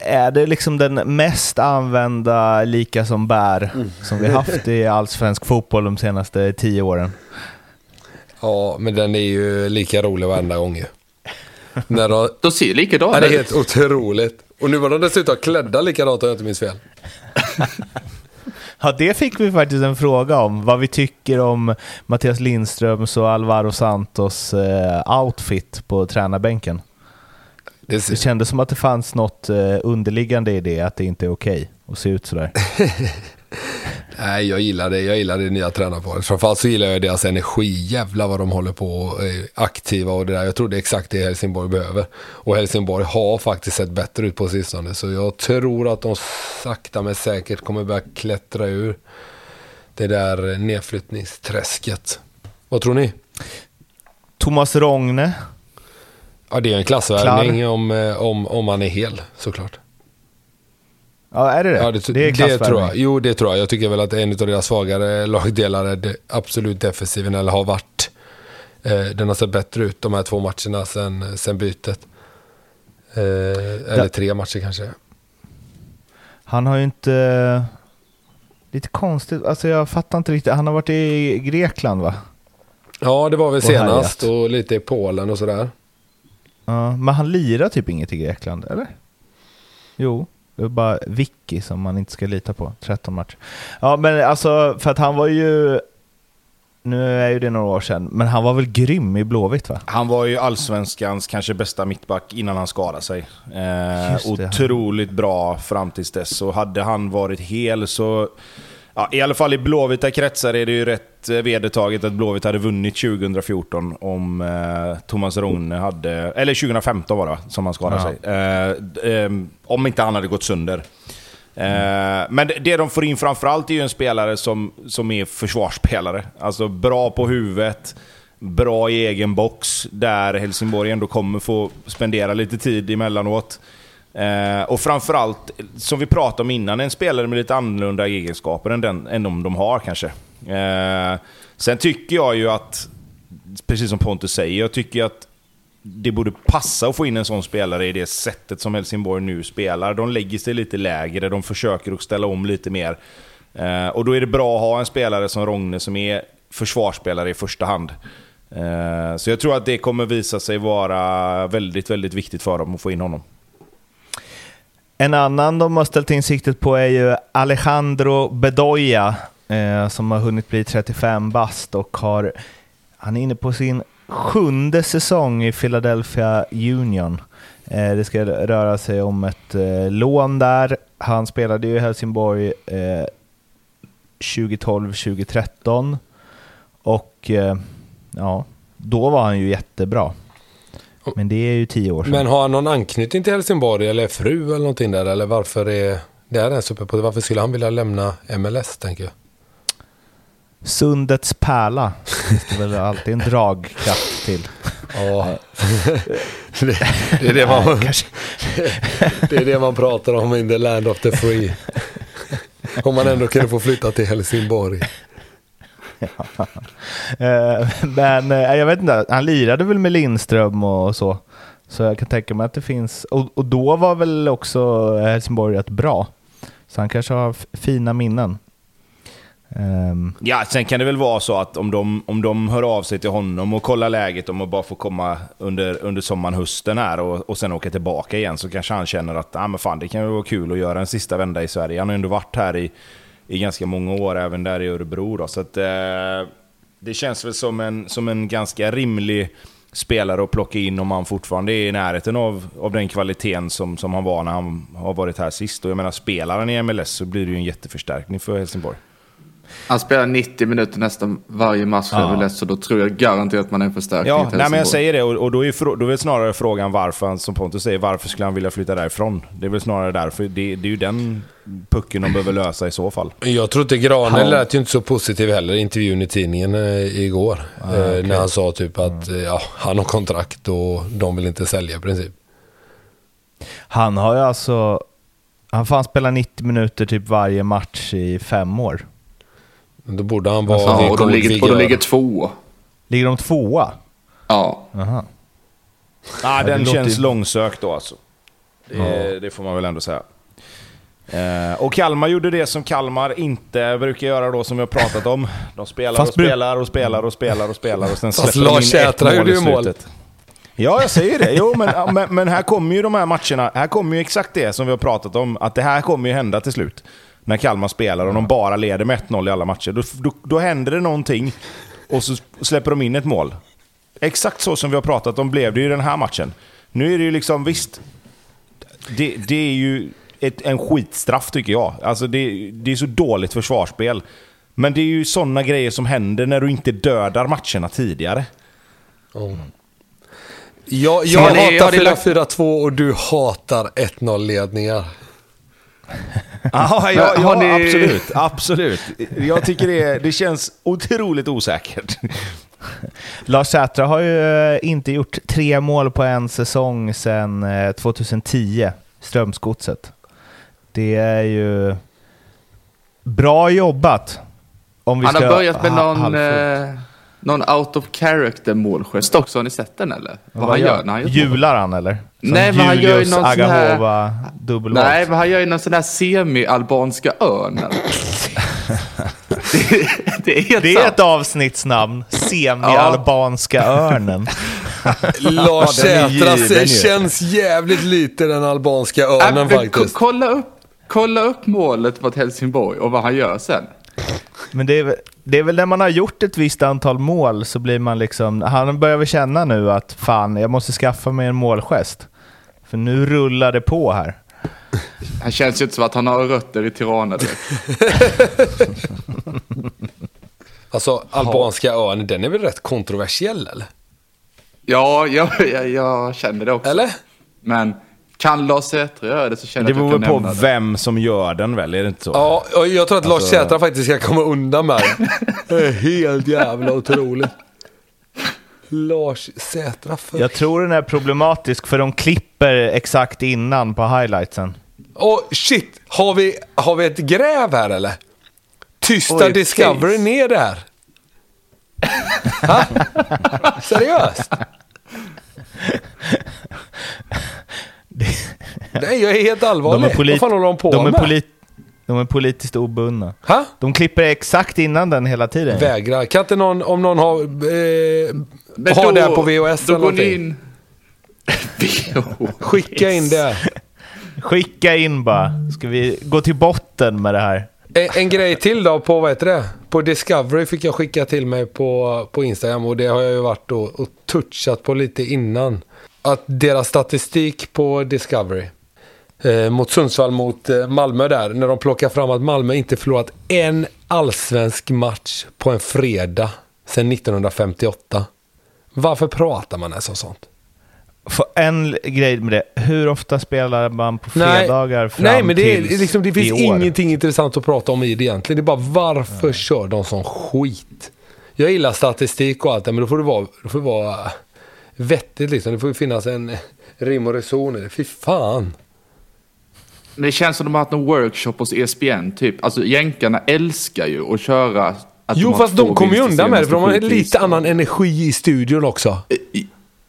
Är det liksom den mest använda lika som bär som vi haft i allsvensk fotboll de senaste tio åren? ja, men den är ju lika rolig varenda gång ju. När de, De ser likadana det är ut. helt otroligt. Och nu var de dessutom klädda likadant om jag inte minns fel. Ja, det fick vi faktiskt en fråga om. Vad vi tycker om Mattias Lindströms och Alvaro Santos eh, outfit på tränarbänken. Det Det ser, kändes som att det fanns något eh, underliggande i det, att det inte är okej att se ut sådär. nej, jag gillar det. Jag gillar det nya tränarparet. Framförallt så gillar jag deras energi. Jävlar vad de håller på och är aktiva och det där. Jag tror det är exakt det Helsingborg behöver. Och Helsingborg har faktiskt sett bättre ut på sistone. Så jag tror att de sakta men säkert kommer börja klättra ur det där nedflyttningsträsket. Vad tror ni? Thomas Rogne, Ja, det är en klassvärvning om, eh, om, om man är hel såklart. ja är det det? Ja, det, är det, tror jag. Jo, det tror jag. Jag tycker väl att en av deras svagare lagdelar är det absolut defensiven, eller har varit. Eh, den har sett bättre ut de här två matcherna sen, sen bytet. Eh, eller tre matcher kanske. Han har ju inte... Lite konstigt, alltså jag fattar inte riktigt. Han har varit i Grekland va? Ja, det var väl Och senast härjat. och lite i Polen och sådär. Ja, men han lirar typ inget i Grekland, eller? Jo, det är bara Vicky som man inte ska lita på. 13 matcher. Ja, men alltså för att han var ju... Nu är ju det några år sedan, men han var väl grym i Blåvitt va? Han var ju allsvenskans kanske bästa mittback innan han skadade sig. Eh, Just det. otroligt bra fram tills dess. Och hade han varit hel så... Ja, I alla fall i blåvita kretsar är det ju rätt eh, vedertaget att Blåvitt hade vunnit 2014 om eh, Thomas Rogne hade... Eller 2015 var det som han skadade Ja. sig. Eh, d- eh, om inte han hade gått sönder. Eh, men det- det de får in framförallt är ju en spelare som, som är försvarsspelare. Alltså bra på huvudet, bra i egen box, där Helsingborg ändå kommer få spendera lite tid emellanåt. Eh, och framförallt, som vi pratade om innan, en spelare med lite annorlunda egenskaper än, den, än de de har kanske. Eh, sen tycker jag ju att, precis som Pontus säger, jag tycker att det borde passa att få in en sån spelare i det sättet som Helsingborg nu spelar. De lägger sig lite lägre, de försöker att ställa om lite mer. Eh, och då är det bra att ha en spelare som Rogne som är försvarsspelare i första hand. Eh, så jag tror att det kommer visa sig vara väldigt, väldigt viktigt för dem att få in honom. En annan de har ställt in siktet på är ju Alejandro Bedoya eh, som har hunnit bli 35 bast och har, han är inne på sin sjunde säsong i Philadelphia Union. Eh, det ska röra sig om ett eh, lån där. Han spelade ju i Helsingborg eh, 2012-2013 och eh, ja, då var han ju jättebra. Men det är ju tio år sedan. Men har han någon anknytning till Helsingborg eller fru eller någonting där? Eller varför är det här ens uppe på? Varför skulle han vilja lämna MLS tänker jag? Sundets pärla finns det väl alltid en dragkraft till. Ja, det, det, är det, man, det är det man pratar om in the land of the free. Om man ändå kunde få flytta till Helsingborg. Eh, men eh, jag vet inte, han lirade väl med Lindström och så. Så jag kan tänka mig att det finns, och, och då var väl också Helsingborg rätt bra. Så han kanske har fina minnen. Um. Ja, sen kan det väl vara så att om de, om de hör av sig till honom och kollar läget om att bara få komma under, under sommaren, hösten här och, och sen åka tillbaka igen så kanske han känner att ah, men fan, det kan ju vara kul att göra en sista vända i Sverige. Han har ju ändå varit här i, i ganska många år, även där i Örebro. Då, så att, eh, det känns väl som en, som en ganska rimlig spelare att plocka in om han fortfarande är i närheten av, av den kvaliteten som, som han var när han har varit här sist. Och jag menar, spelar han i MLS så blir det ju en jätteförstärkning för Helsingborg. Han spelar 90 minuter nästan varje match för Ja. MLS så då tror jag garanterat att man är en förstärkning Ja, till nej, men jag säger det. Och, och då, är, då är väl snarare frågan varför, han, som Pontus säger, varför skulle han vilja flytta därifrån? Det är väl snarare därför. Det, det är ju den pucken de behöver lösa i så fall. Jag tror inte Granel Ja. lät ju inte så positiv heller i intervjun i tidningen eh, igår. eh, När han sa typ att eh, ja, han har kontrakt och de vill inte sälja i princip. Han har ju alltså... Han får han spela 90 minuter typ varje match i fem år. Men Då borde han vara Ja, vid och de ligger, och de ligger två. Ligger de tvåa? Ja. Aha. Ah, den låter känns långsökt då alltså. Det, det får man väl ändå säga. Eh, och Kalmar gjorde det som Kalmar inte brukar göra då, som vi har pratat om. De spelar Fast och spelar och spelar och spelar och spelar och sen Fast släpper de Lars in ett Sätra mål gjorde ju mål. Ja, jag säger det. Jo, men, ja, men, men här kommer ju de här matcherna. Här kommer ju exakt det som vi har pratat om. Att det här kommer ju hända till slut. När Kalmar spelar och de bara leder med 1-0 i alla matcher. Då, då, då händer det någonting och så släpper de in ett mål. Exakt så som vi har pratat om blev det ju i den här matchen. Nu är det ju liksom, visst, det, det är ju ett, en skitstraff tycker jag. Alltså det, det är så dåligt försvarsspel. Men det är ju sådana grejer som händer när du inte dödar matcherna tidigare. Jag, Ser jag har hatar ni lagt- 4-4-2 och du hatar 1-0-ledningar. Ja, ja, ja ni- absolut. Absolut. Jag tycker det, det känns otroligt osäkert. Lars Sätra har ju eh, inte gjort tre mål på en säsong sedan eh, 2010, Strömsgodset. Det är ju bra jobbat. Om vi Han har ska börjat med någon, halvfullt. Någon out of character målgest också. Har ni sett den eller? Vad han gör när han gör? Jular han eller? Som Nej, men han gör ju någon sån här- Agahova. Nej, men han gör ju någon sån där semi-albanska örnen. det, det är helt Det är ett avsnittsnamn. Semi-albanska örnen. Lars den är Sätra given ser- ju. känns jävligt lite den albanska Äh, örnen ko- faktiskt. kolla, upp, kolla upp målet mot Helsingborg och vad han gör sen. Men det är, väl- det är väl när man har gjort ett visst antal mål så blir man liksom... Han börjar väl känna nu att fan, jag måste skaffa mig en målgest. För nu rullar det på här. Han känns ju inte som att han har rötter i Tirana direkt. Alltså albanska örn, den är väl rätt kontroversiell eller? Ja, jag, jag, jag känner det också. Eller? Men kan Lars Sätra göra det så känner Det jag att beror jag kan på nämna det. vem som gör den väl? Är det inte så? Ja, och jag tror att Lars Alltså- Sätra faktiskt ska komma undan med det. Det är helt jävla otroligt. Lars Sätra för... Jag tror den är problematisk för de klipper exakt innan på highlightsen. Åh shit, har vi, har vi ett gräv här eller? Tysta Oj, Discovery face. ner det här? Seriöst? Nej, jag är helt allvarlig. De är, polit- Vad fan håller de på de är, med? polit- de är politiskt obundna. Ha? De klipper exakt innan den hela tiden. Vägrar. Kan inte någon, om någon har, eh, Men har då- det här på VHS Då eller går någonting? in... VHS. Skicka in det. Skicka in bara. Ska vi gå till botten med det här? En, en grej till då på, vad heter det? På Discovery fick jag skicka till mig på, på Instagram och det har jag ju varit och, och touchat på lite innan. Att deras statistik på Discovery eh, mot Sundsvall mot eh, Malmö där, när de plockar fram att Malmö inte förlorat en allsvensk match på en fredag sedan 1958. Varför pratar man ens om sånt? För en grej med det. Hur ofta spelar man på Nej, fredagar fram Nej, men det, är, liksom, det finns ingenting intressant att prata om i det egentligen. Det är bara varför kör de sån skit? Jag gillar statistik och allt men då får det vara, då får det vara vettigt liksom. Det får ju finnas en rim och reson i det. Fy fan. Det känns som de har haft någon workshop hos ESPN typ. Alltså jänkarna älskar ju att köra... Att Jo, har fast de kommer ju undan med det, för de har lite annan energi i studion också.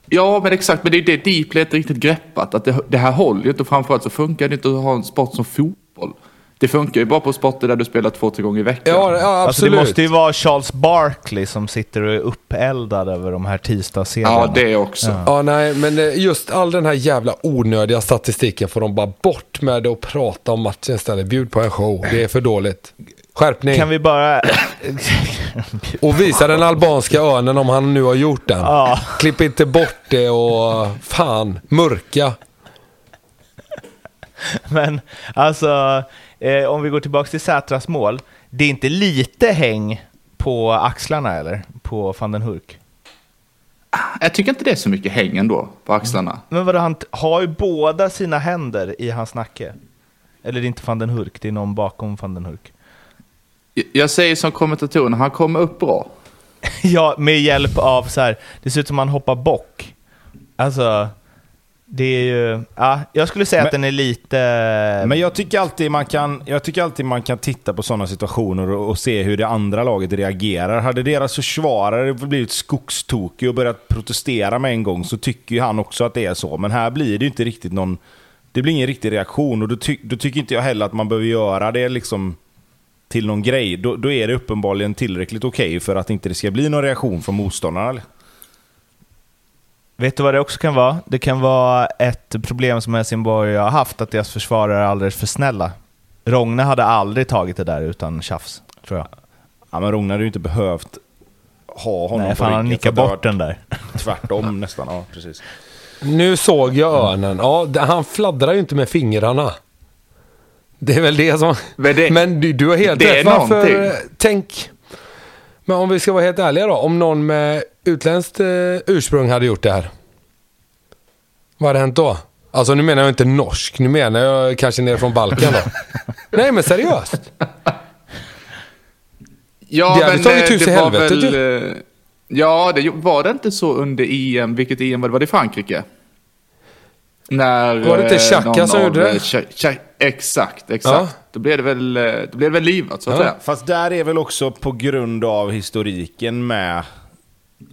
Ja, men exakt. Men det är det Dplay inte riktigt greppat. Att det, det här håller ju inte. Framförallt så funkar det inte att ha en sport som fotboll. Det funkar ju bara på sporter där du spelar två, tre gånger i veckan. Ja, ja Alltså absolut. det måste ju vara Charles Barkley som sitter och är uppeldad över de här tisdagsserierna. ja det också. Ja, nej, men eh, just all den här jävla onödiga statistiken får de bara bort med det och prata om matchen istället. Bjud på en show. Det är för dåligt. Skärpning. Kan vi bara... Och visa den albanska örnen om han nu har gjort den. Ja. Klipp inte bort det och fan, mörka. Men alltså, eh, om vi går tillbaka till Sätras mål. Det är inte lite häng på axlarna eller? På van den Hurk? Jag tycker inte det är så mycket häng ändå på axlarna. Men vadå, han har ju båda sina händer i hans nacke. Eller det är inte van den Hurk, det är någon bakom van den Hurk. Jag säger som kommentatorerna, han kommer upp bra. ja, med hjälp av så här, det ser ut som han hoppar bock. Alltså, det är ju... Ja, jag skulle säga att Men- den är lite... Men jag tycker alltid man kan, jag tycker alltid man kan titta på sådana situationer och, och se hur det andra laget reagerar. Hade deras försvarare blivit skogstokig och börjat protestera med en gång så tycker ju han också att det är så. Men här blir det ju inte riktigt någon... Det blir ingen riktig reaktion och då, ty, då tycker inte jag heller att man behöver göra det liksom till någon grej. Då, då är det uppenbarligen tillräckligt okej för att inte det ska bli någon reaktion från motståndarna. Vet du vad det också kan vara? Det kan vara ett problem som Helsingborg har haft, att deras försvarare är alldeles för snälla. Rogne hade aldrig tagit det där utan tjafs, tror jag. Ja, men Rognar hade ju inte behövt ha honom Nej, på fan han har bort den där. Tvärtom nästan, ja precis. Nu såg jag örnen. Ja, han fladdrar ju inte med fingrarna. Det är väl det som... Men det- Men du, du har helt det är rätt. Varför... någonting. Tänk... Men om vi ska vara helt ärliga då. Om någon med utländskt eh, ursprung hade gjort det här. Vad hade hänt då? Alltså nu menar jag inte norsk. Nu menar jag kanske nere från Balkan då. Nej men seriöst. Ja, Det hade men tagit eh, hus i det var helvetet väl... eh, Ja, det var det inte så under EM, vilket EM var det? Var det i Frankrike? När... Var det inte eh, Xhaka någon som gjorde det? eh, Xa- Xa- Exakt, exakt. Då blev det väl, eh, då blev det väl livat så att Ja. säga. Fast där är väl också på grund av historiken med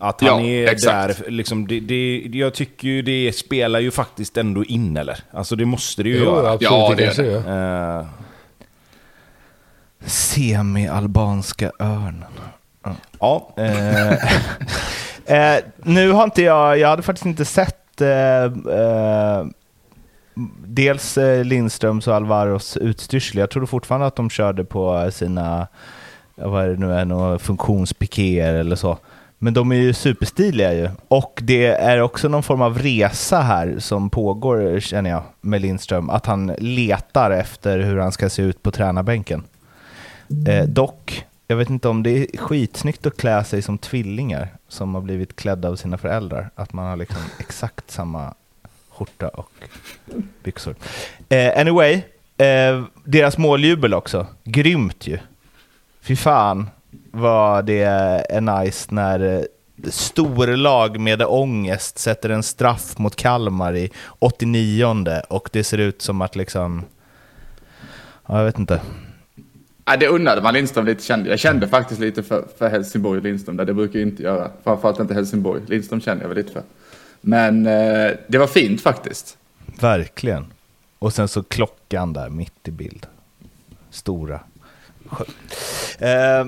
att han Ja, är exakt. där. Liksom, det, det, jag tycker ju det spelar ju faktiskt ändå in eller? Alltså det måste det ju Jo, göra. absolut. Ja, det det är. Eh, Semi-albanska örnen. ja, Eh, eh, nu har inte jag, jag hade faktiskt inte sett eh, dels Lindströms och Alvaros utstyrsel. Jag trodde fortfarande att de körde på sina, vad är det nu är, funktionspikéer eller så. Men de är ju superstiliga ju. Och det är också någon form av resa här som pågår, känner jag, med Lindström. Att han letar efter hur han ska se ut på tränarbänken. Eh, dock, jag vet inte om det är skitsnyggt att klä sig som tvillingar som har blivit klädda av sina föräldrar. Att man har liksom exakt samma skjorta och byxor. Eh, anyway, eh, deras måljubel också. Grymt ju. Fy fan vad det är nice när eh, storlag med ångest sätter en straff mot Kalmar i 89 och det ser ut som att liksom... Ja, jag vet inte. Ja, det unnade man Lindström lite kände. Jag kände faktiskt lite för, för Helsingborg och Lindström där. Det brukar jag inte göra. Framförallt inte Helsingborg. Lindström känner jag väl lite för. Men eh, det var fint faktiskt. Verkligen. Och sen så klockan där mitt i bild. Stora. Eh,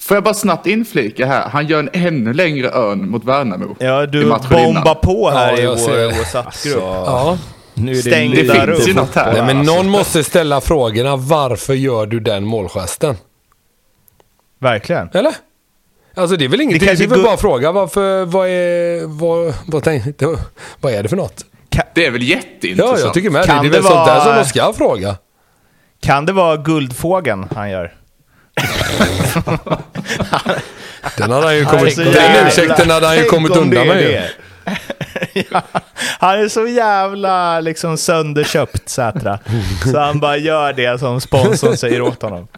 Får jag bara snabbt inflika här. Han gör en ännu längre örn mot Värnamo. ja, I du bombar innan. på här Ja, i vår det. WhatsApp-grupp. Ja. nu är det Stängda lite Det finns ju något här. Nej, men alltså. någon måste ställa frågorna. Varför gör du den målgesten? Verkligen. Eller? Alltså det är väl inget. Det, kanske är väl bara att fråga varför, vad är, vad, vad, tänk, det, vad är det för något? Det är väl jätteintressant. Ja, jag tycker med. Kan det är det väl sånt där vara- som de ska fråga. Kan det vara guldfågeln han gör? Den hade han ju kommit, den ursäkten hade han ju kommit undan med ja, han är så jävla liksom sönderköpt Sätra. Så han bara gör det som sponsorn säger åt honom.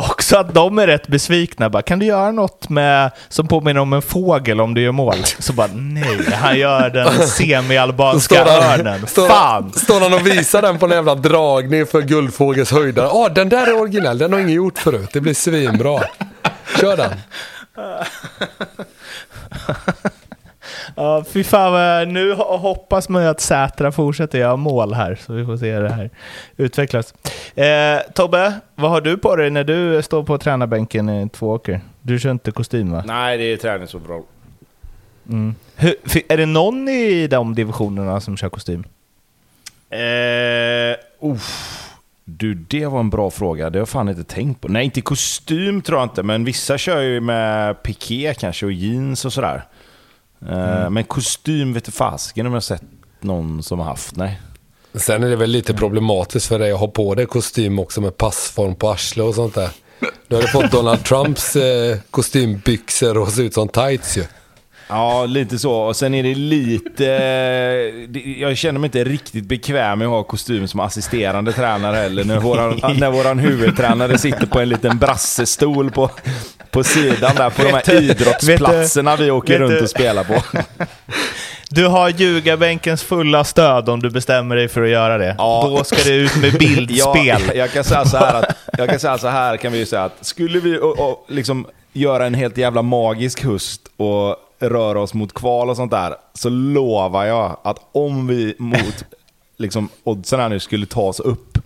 Också att de är rätt besvikna. Bara, kan du göra något med, som påminner om en fågel om du gör mål? Så bara nej, han gör den semi-albanska örnen. Fan! står han och visar den på en jävla dragning för Guldfågels höjdare. Ja, den där är originell. Den har ingen gjort förut. Det blir svinbra. Kör den. Ja, fy fan, vad- nu ho- hoppas man ju att Sätra fortsätter göra mål här, så vi får se det här utvecklas. Eh, Tobbe, vad har du på dig när du står på tränarbänken i Tvååker? Du kör inte kostym va? Nej, det är träningsoverall. Hur, fi- är det någon i de divisionerna som kör kostym? Eh, uff. Du, det var en bra fråga. Det har jag fan inte tänkt på. Nej, inte kostym tror jag inte, men vissa kör ju med piké kanske och jeans och sådär. Eh, Men kostym vet du fasiken om jag har sett någon som har haft. Nej. Sen är det väl lite problematiskt för dig att ha på dig kostym också med passform på arslet och sånt där. Du hade fått Donald Trumps eh, kostymbyxor och se ut som tights ju. Ja, lite så. Och sen är det lite... det- Jag känner mig inte riktigt bekväm med att ha kostym som assisterande tränare heller. När våran, när våran huvudtränare sitter på en liten brassestol på, på sidan där på de här du- idrottsplatserna vi åker runt du- och spelar på. Du har ljugarbänkens fulla stöd om du bestämmer dig för att göra det. Ja. Då ska det ut med bildspel. Ja, jag kan säga så här att, jag kan säga så här kan vi ju säga att skulle vi och, och, liksom göra en helt jävla magisk höst och röra oss mot kval och sånt där, så lovar jag att om vi mot liksom, oddsen här nu skulle ta oss upp,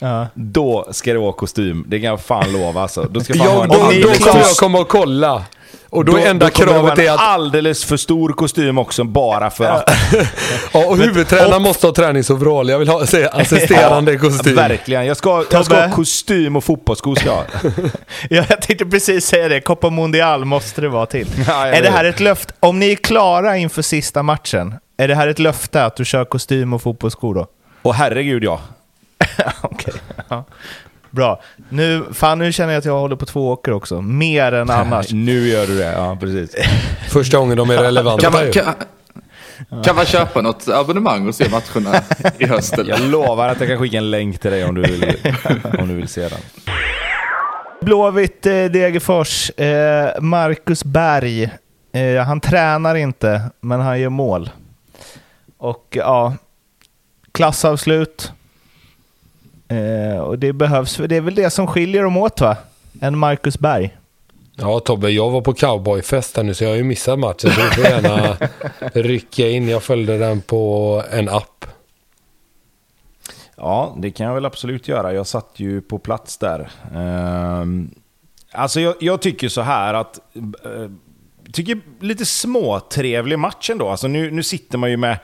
Ja. då ska det vara kostym. Det kan jag fan lova alltså. Då ska fan Ja, en då, då kommer jag komma och kolla. Och då, är enda det vara kravet är en att alldeles för stor kostym också, bara för att. ja, och huvudtränaren måste ha träningsoverall. Jag vill ha se, assisterande kostym. Verkligen. Jag ska, jag ska ha kostym och fotbollsskor ska jag. Ja, jag tänkte precis säga det. Copa Mundial måste det vara till. Ja, är det här ett löfte? Om ni är klara inför sista matchen, är det här ett löfte att du kör kostym och fotbollsskor då? Och herregud ja. Okej. Ja. Bra. Nu, fan, nu känner jag att jag håller på två åker också. Mer än annars. Nu gör du det, ja precis. Första gången de är relevanta Kan man, kan, kan man köpa något abonnemang och se matcherna i höst? Eller? Jag lovar att jag kan skicka en länk till dig om du vill, om du vill se den. Blåvitt eh, Degerfors. Eh, Marcus Berg. Eh, han tränar inte, men han gör mål. Och ja, klassavslut. Eh, och det behövs, för det är väl det som skiljer dem åt va? En Marcus Berg. Ja Tobbe, jag var på cowboyfest här nu så jag har ju missat matchen. Så du får gärna rycka in. Jag följde den på en app. Ja, det kan jag väl absolut göra. Jag satt ju på plats där. Ehm, alltså jag, jag tycker så här att... Uh, tycker lite småtrevlig match ändå. Alltså nu, nu sitter man ju med,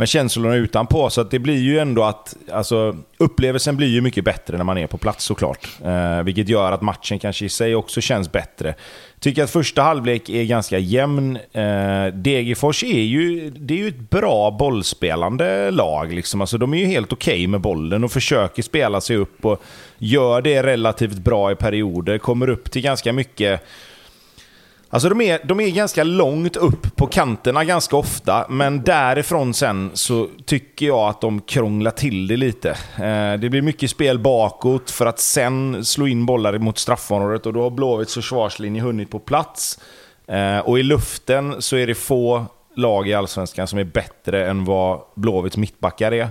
med känslorna utanpå, så att det blir ju ändå att... Alltså, upplevelsen blir ju mycket bättre när man är på plats såklart. Eh, vilket gör att matchen kanske i sig också känns bättre. Tycker att första halvlek är ganska jämn. Eh, Degerfors är ju, det är ju ett bra bollspelande lag. Liksom. Alltså, de är ju helt okej med bollen och försöker spela sig upp och gör det relativt bra i perioder. Kommer upp till ganska mycket Alltså de är, de är ganska långt upp på kanterna ganska ofta, men därifrån sen så tycker jag att de krånglar till det lite. Eh, det blir mycket spel bakåt för att sen slå in bollar mot straffområdet och då har Blåvitts försvarslinje hunnit på plats. Eh, och i luften så är det få lag i Allsvenskan som är bättre än vad Blåvitts mittbackar är.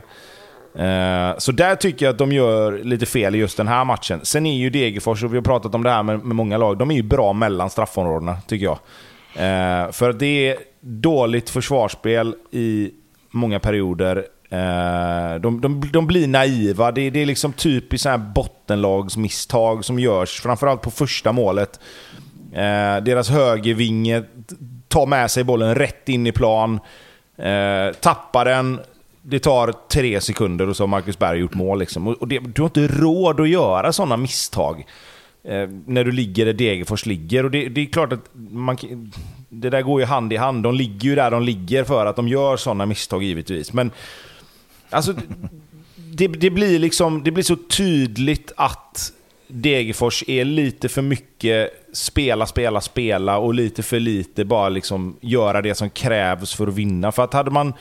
Eh, så där tycker jag att de gör lite fel i just den här matchen. Sen är ju Degerfors, och vi har pratat om det här med, med många lag, de är ju bra mellan straffområdena, tycker jag. Eh, för det är dåligt försvarsspel i många perioder. Eh, de, de, de blir naiva. Det, är- det är liksom typiskt så här bottenlagsmisstag som görs, framförallt på första målet. Deras högervinge tar med sig bollen rätt in i plan, eh, tappar den, det tar tre sekunder och så har Marcus Berg gjort mål. Liksom. Och, det, du har inte råd att göra sådana misstag eh, när du ligger där Degerfors ligger. Och det, det är klart att man, det där går ju hand i hand. De ligger ju där de ligger för att de gör sådana misstag givetvis. Men alltså, det, det, blir liksom, det blir så tydligt att Degerfors är lite för mycket spela, spela, spela och lite för lite bara liksom göra det som krävs för att vinna. För att hade man,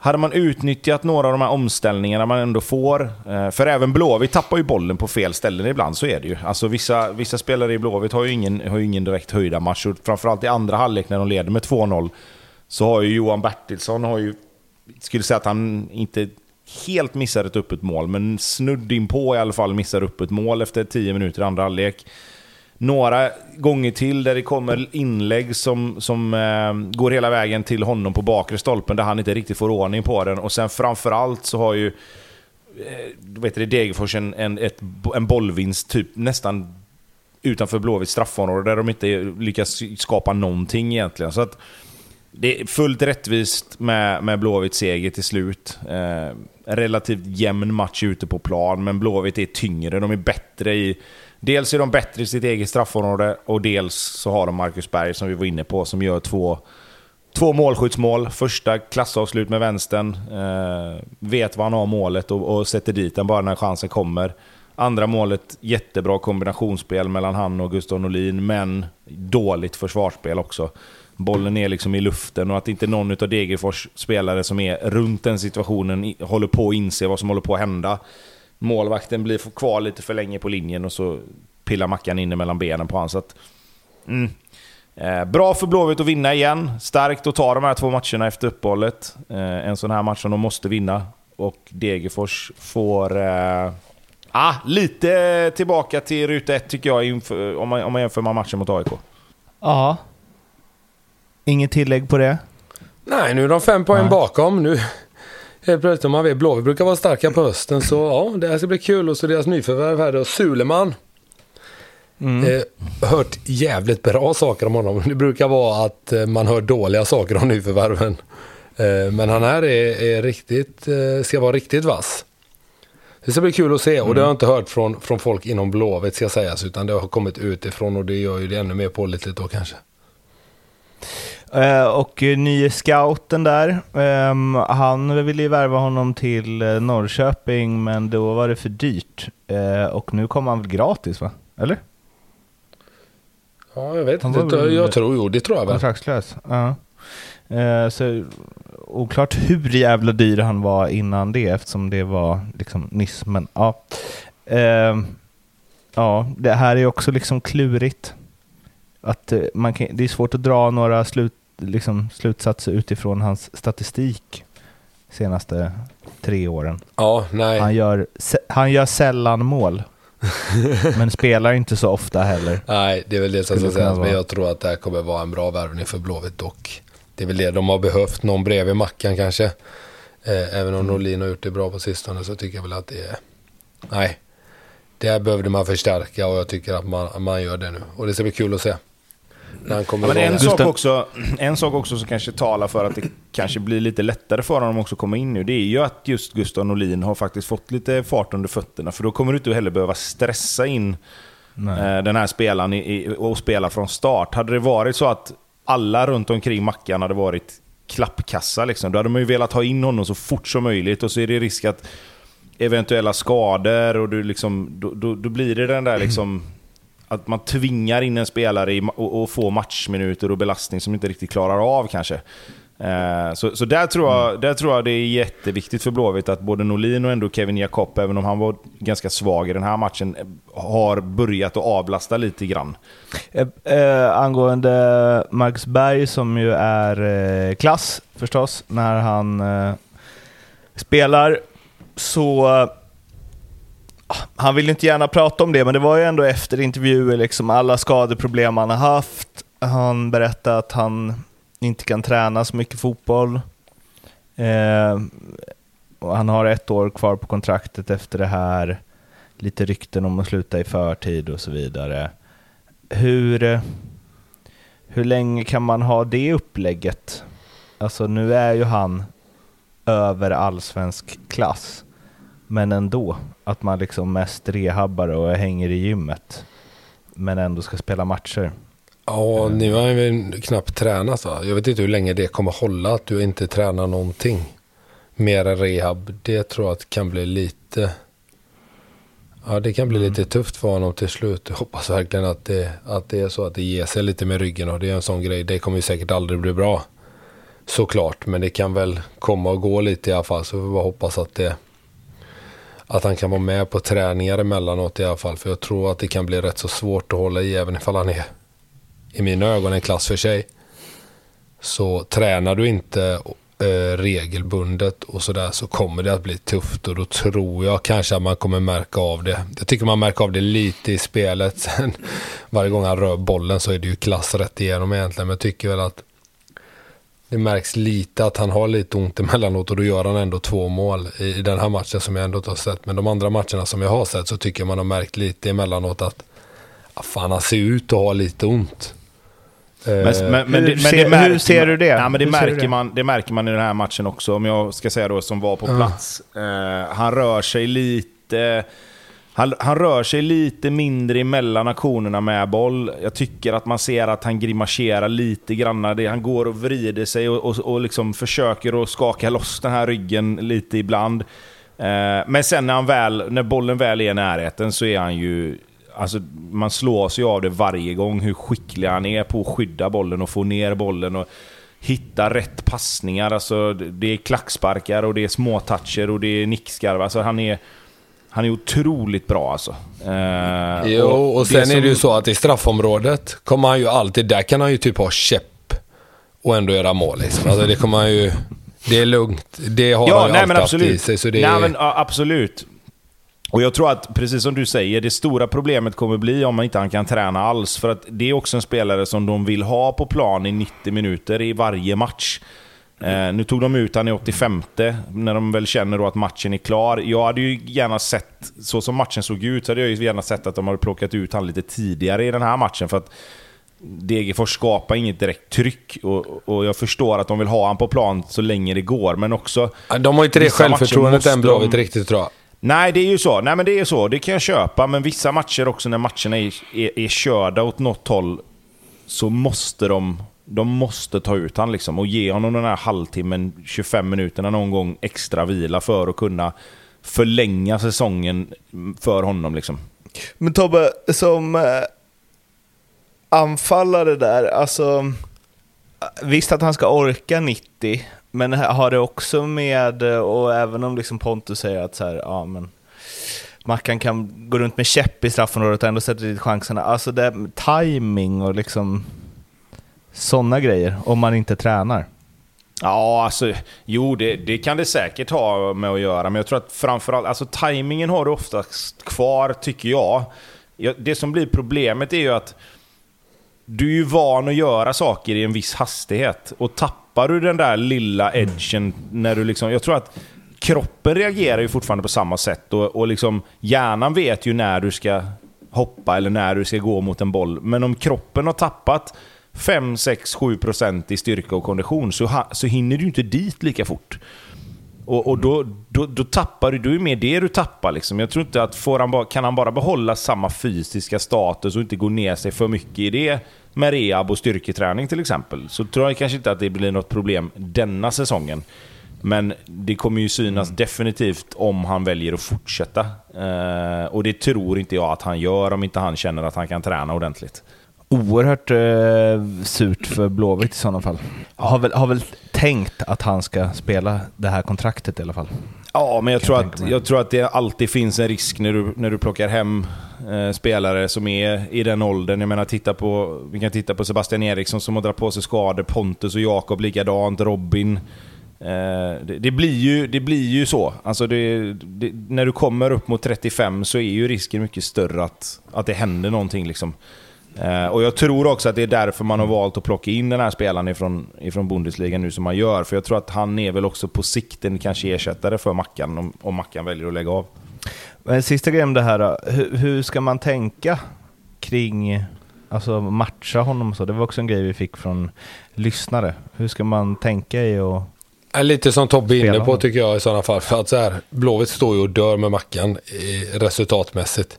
hade man utnyttjat några av de här omställningarna man ändå får, eh, för även Blåvitt tappar ju bollen på fel ställen ibland, så är det ju. Alltså vissa, vissa spelare i Blåvitt har ju ingen, har ju ingen direkt höjda match och framförallt i andra halvlek när de leder med 2-0 så har ju Johan Bertilsson, har ju, skulle säga att han inte helt missar ett öppet mål, men snudd in på i alla fall missar upp ett mål efter 10 minuter i andra halvlek. Några gånger till där det kommer inlägg som, som eh, går hela vägen till honom på bakre stolpen där han inte riktigt får ordning på den. Och sen framförallt så har ju eh, vet det, Degerfors en, en, ett, en bollvinst typ nästan utanför Blåvitts straffområde där de inte lyckas skapa någonting egentligen. Så att det är fullt rättvist med, med Blåvitts seger till slut. Eh, relativt jämn match ute på plan, men Blåvitt är tyngre. De är bättre i... Dels är de bättre i sitt eget straffområde och dels så har de Marcus Berg, som vi var inne på, som gör två, två målskyddsmål. Första klassavslut med vänstern. Eh, vet var han har målet och, och sätter dit den bara när chansen kommer. Andra målet, jättebra kombinationsspel mellan han och Gustav Norlin, men dåligt försvarsspel också. Bollen är liksom i luften och att inte någon av Degerfors spelare som är runt den situationen håller på att inse vad som håller på att hända. Målvakten blir kvar lite för länge på linjen och så pillar Mackan in mellan benen på honom. Så att, mm. eh, bra för Blåvitt att vinna igen. Starkt att ta de här två matcherna efter uppehållet. Eh, en sån här match som de måste vinna. Och Degerfors får... Eh, ah, lite tillbaka till ruta ett tycker jag, inför, om, man, om man jämför med matchen mot AIK. Ja. Inget tillägg på det? Nej, nu är de fem poäng Nej. bakom. Nu helt plötsligt, om man vet, Blåvitt brukar vara starka på hösten, så ja, det här ska bli kul. Och så deras nyförvärv här då, Suleman. Mm. Eh, hört jävligt bra saker om honom. Det brukar vara att eh, man hör dåliga saker om nyförvärven. Eh, men han här är, är riktigt, eh, ska vara riktigt vass. Det ska bli kul att se och det har jag inte hört från, från folk inom Blåvitt ska sägas utan det har kommit utifrån och det gör ju det ännu mer pålitligt då kanske. Uh, och nye scouten där, um, han ville ju värva honom till uh, Norrköping men då var det för dyrt. och nu kommer han väl gratis va? Eller? Ja, jag vet inte. Jag tror, jo, det tror jag väl. Kontraktslös. Ja. så oklart hur jävla dyr han var innan det eftersom det var liksom nyss. Men ja, uh, ja det här är också liksom klurigt. Att man kan, det är svårt att dra några slut, liksom, slutsatser utifrån hans statistik senaste tre åren. Ja, nej. Han gör, han gör sällan mål. men spelar inte så ofta heller. Nej, det är väl det som ska sägas. Men jag tror att det här kommer vara en bra värvning för Blåvitt dock. Det är väl det de har behövt, någon bredvid Mackan kanske. Eh, även om mm. Norlin har gjort det bra på sistone så tycker jag väl att det är... Nej, det behövde man förstärka och jag tycker att man, man gör det nu. Och det ska bli kul att se. När han kommer ja, men en, sak också, en sak också som kanske talar för att det kanske blir lite lättare för honom också att komma in nu, det är ju att just Gustav Norlin har faktiskt fått lite fart under fötterna. För då kommer du inte heller behöva stressa in Nej. Eh, den här spelaren i, och spela från start. Hade det varit så att alla runt omkring Mackan hade varit klappkassa. Liksom. Då hade man ju velat ha in honom så fort som möjligt och så är det risk att eventuella skador och du liksom, då, då, då blir det den där liksom att man tvingar in en spelare i, och, och få matchminuter och belastning som inte riktigt klarar av kanske. Eh, så, så där, tror jag, mm. där tror jag det är jätteviktigt för Blåvitt att både Norlin och ändå Kevin Jakob, även om han var ganska svag i den här matchen, har börjat att avlasta lite grann. Eh, eh, angående Max Berg som ju är eh, klass förstås, när han eh, spelar så han vill inte gärna prata om det, men det var ju ändå efter intervjuer, liksom alla skadeproblem han har haft. Han berättade att han inte kan träna så mycket fotboll. Eh, och han har ett år kvar på kontraktet efter det här. Lite rykten om att sluta i förtid och så vidare. Hur, hur länge kan man ha det upplägget? Alltså nu är ju han över allsvensk klass. Men ändå, att man liksom mest rehabbar och hänger i gymmet. Men ändå ska spela matcher. Ja, nu har ju knappt tränat va? Jag vet inte hur länge det kommer hålla att du inte tränar någonting. Mer än rehab. Det tror jag att kan bli lite... Ja, det kan bli mm. lite tufft för honom till slut. Jag hoppas verkligen att det, att det är så att det ger sig lite med ryggen och det är en sån grej. Det kommer ju säkert aldrig bli bra. Såklart, men det kan väl komma och gå lite i alla fall. Så vi bara hoppas att det... Att han kan vara med på träningar emellanåt i alla fall. För jag tror att det kan bli rätt så svårt att hålla i även ifall han är i mina ögon en klass för sig. Så tränar du inte eh, regelbundet och sådär så kommer det att bli tufft och då tror jag kanske att man kommer märka av det. Jag tycker man märker av det lite i spelet. Sen varje gång han rör bollen så är det ju klass rätt igenom egentligen. Men jag tycker väl att det märks lite att han har lite ont emellanåt och då gör han ändå två mål i, i den här matchen som jag ändå inte har sett. Men de andra matcherna som jag har sett så tycker jag man har märkt lite emellanåt att ah, fan han ser ut att ha lite ont. Men, men, men, Hur det, men ser- det märker hur ser man, du det? Ja, men det, Hur märker? Man, det märker man i den här matchen också, om jag ska säga då som var på plats. Eh, han rör sig lite... Han, han rör sig lite mindre emellan aktionerna med boll. Jag tycker att man ser att han grimaserar lite grann. Han går och vrider sig och, och, och liksom försöker att skaka loss den här ryggen lite ibland. Eh, men sen när, han väl, när bollen väl är i närheten så är han ju... Alltså, man slås ju av det varje gång hur skicklig han är på att skydda bollen och få ner bollen. Och, hitta rätt passningar. Alltså, det är klacksparkar och det är småtoucher och det är nickskarvar. Alltså, han, är, han är otroligt bra alltså. Eh, Jo, och sen som- är det ju så att i straffområdet kommer han ju alltid, där kan han ju typ ha käpp och ändå göra mål liksom. Alltså det kommer han ju, det är lugnt. Det har han ju alltid haft i sig. Så det nej, är, men, ja, absolut. Och jag tror att, precis som du säger, det stora problemet kommer bli om man inte han kan träna alls. För att det är också en spelare som de vill ha på plan i 90 minuter i varje match. Eh, nu tog de ut han i 85 när de väl känner då att matchen är klar. Jag hade ju gärna sett, så som matchen såg ut, så hade jag ju gärna sett att de hade plockat ut han lite tidigare i den här matchen. För att Degerfors skapar inget direkt tryck och, och jag förstår att de vill ha han på plan så länge det går, men också... de har inte det självförtroendet än Blåvitt riktigt tror jag. Nej, det är ju så. Nej, men det är ju så. Det kan jag köpa. Men vissa matcher också, när matcherna är, är, är körda åt något håll, så måste de, de måste ta ut han liksom och ge honom den här halvtimmen, 25 minuterna någon gång extra vila för att kunna förlänga säsongen för honom. Liksom. Men Tobbe, som eh, anfallare där, alltså eh, visst att han ska orka 90, men har det också med, eh, och även om liksom Pontus säger att så här, ja men Mackan kan gå runt med käpp i straffområdet och ändå sätter dit chanserna. Alltså det timing och liksom sådana grejer, om man inte tränar. Ja, alltså, jo, det, det kan det säkert ha med att göra, men jag tror att framförallt, alltså tajmingen har du oftast kvar, tycker jag. Ja, Det som blir problemet är ju att du är ju van att göra saker i en viss hastighet. Och tappar du den där lilla edgen när du liksom... Jag tror att kroppen reagerar ju fortfarande på samma sätt. Och, och liksom hjärnan vet ju när du ska hoppa eller när du ska gå mot en boll. Men om kroppen har tappat 5, 6, 7% i styrka och kondition så, ha, så hinner du inte dit lika fort. Och, och då, då, då tappar du, då är mer det du tappar. Liksom. Jag tror inte att får han bara, kan han bara behålla samma fysiska status och inte gå ner sig för mycket i det med rehab och styrketräning till exempel, så tror jag kanske inte att det blir något problem denna säsongen. Men det kommer ju synas definitivt om han väljer att fortsätta. Eh, och det tror inte jag att han gör om inte han känner att han kan träna ordentligt. Oerhört eh, surt för Blåvitt i sådana fall. Har väl, har väl tänkt att han ska spela det här kontraktet i alla fall. Ja, men jag tror, jag att, jag tror att det alltid finns en risk när du, när du plockar hem eh, spelare som är i den åldern. Jag menar, titta på, vi kan titta på Sebastian Eriksson som har dragit på sig skador, Pontus och Jakob likadant, Robin. Eh, det, det, blir ju, det blir ju så. Alltså det, det, när du kommer upp mot 35 så är ju risken mycket större att, att det händer någonting. Liksom. Eh, och jag tror också att det är därför man har valt att plocka in den här spelaren ifrån, ifrån Bundesliga nu som man gör. För jag tror att han är väl också på sikt en kanske ersättare för Mackan om, om Mackan väljer att lägga av. Men sista grejen om det här då. Hur, hur ska man tänka kring, alltså matcha honom och så? Det var också en grej vi fick från lyssnare. Hur ska man tänka i och Lite som Tobbe är inne på honom. tycker jag i sådana fall. För att så här, Blåvitt står ju och dör med Mackan eh, resultatmässigt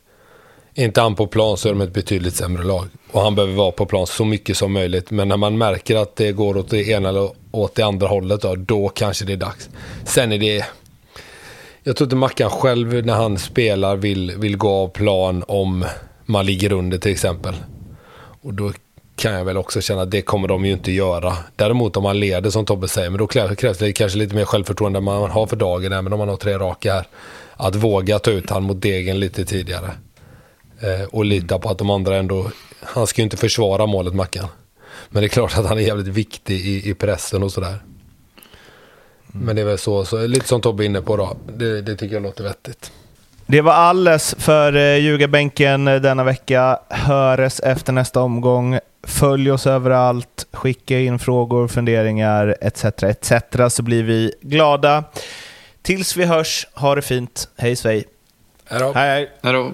inte han på plan så är de ett betydligt sämre lag. Och han behöver vara på plan så mycket som möjligt. Men när man märker att det går åt det ena eller åt det andra hållet, då, då kanske det är dags. Sen är det... Jag tror inte Mackan själv när han spelar vill, vill gå av plan om man ligger under till exempel. Och då kan jag väl också känna att det kommer de ju inte göra. Däremot om man leder som Tobbe säger, men då krävs, det kanske lite mer självförtroende än man har för dagen, även om man har tre raka här. Att våga ta ut han mot degen lite tidigare. Eh, och lita på att de andra ändå, han ska ju inte försvara målet Mackan. Men det är klart att han är jävligt viktig i, i pressen och sådär. Men det är väl så, så lite som Tobbe är inne på då. Det, det tycker jag låter vettigt. Det var alles för eh, Ljugarbänken eh, denna vecka. Höres efter nästa omgång. Följ oss överallt. Skicka in frågor, funderingar etc. etc. så blir vi glada. Tills vi hörs, ha det fint. Hej svej! Här då. Hej, hej. Hej då.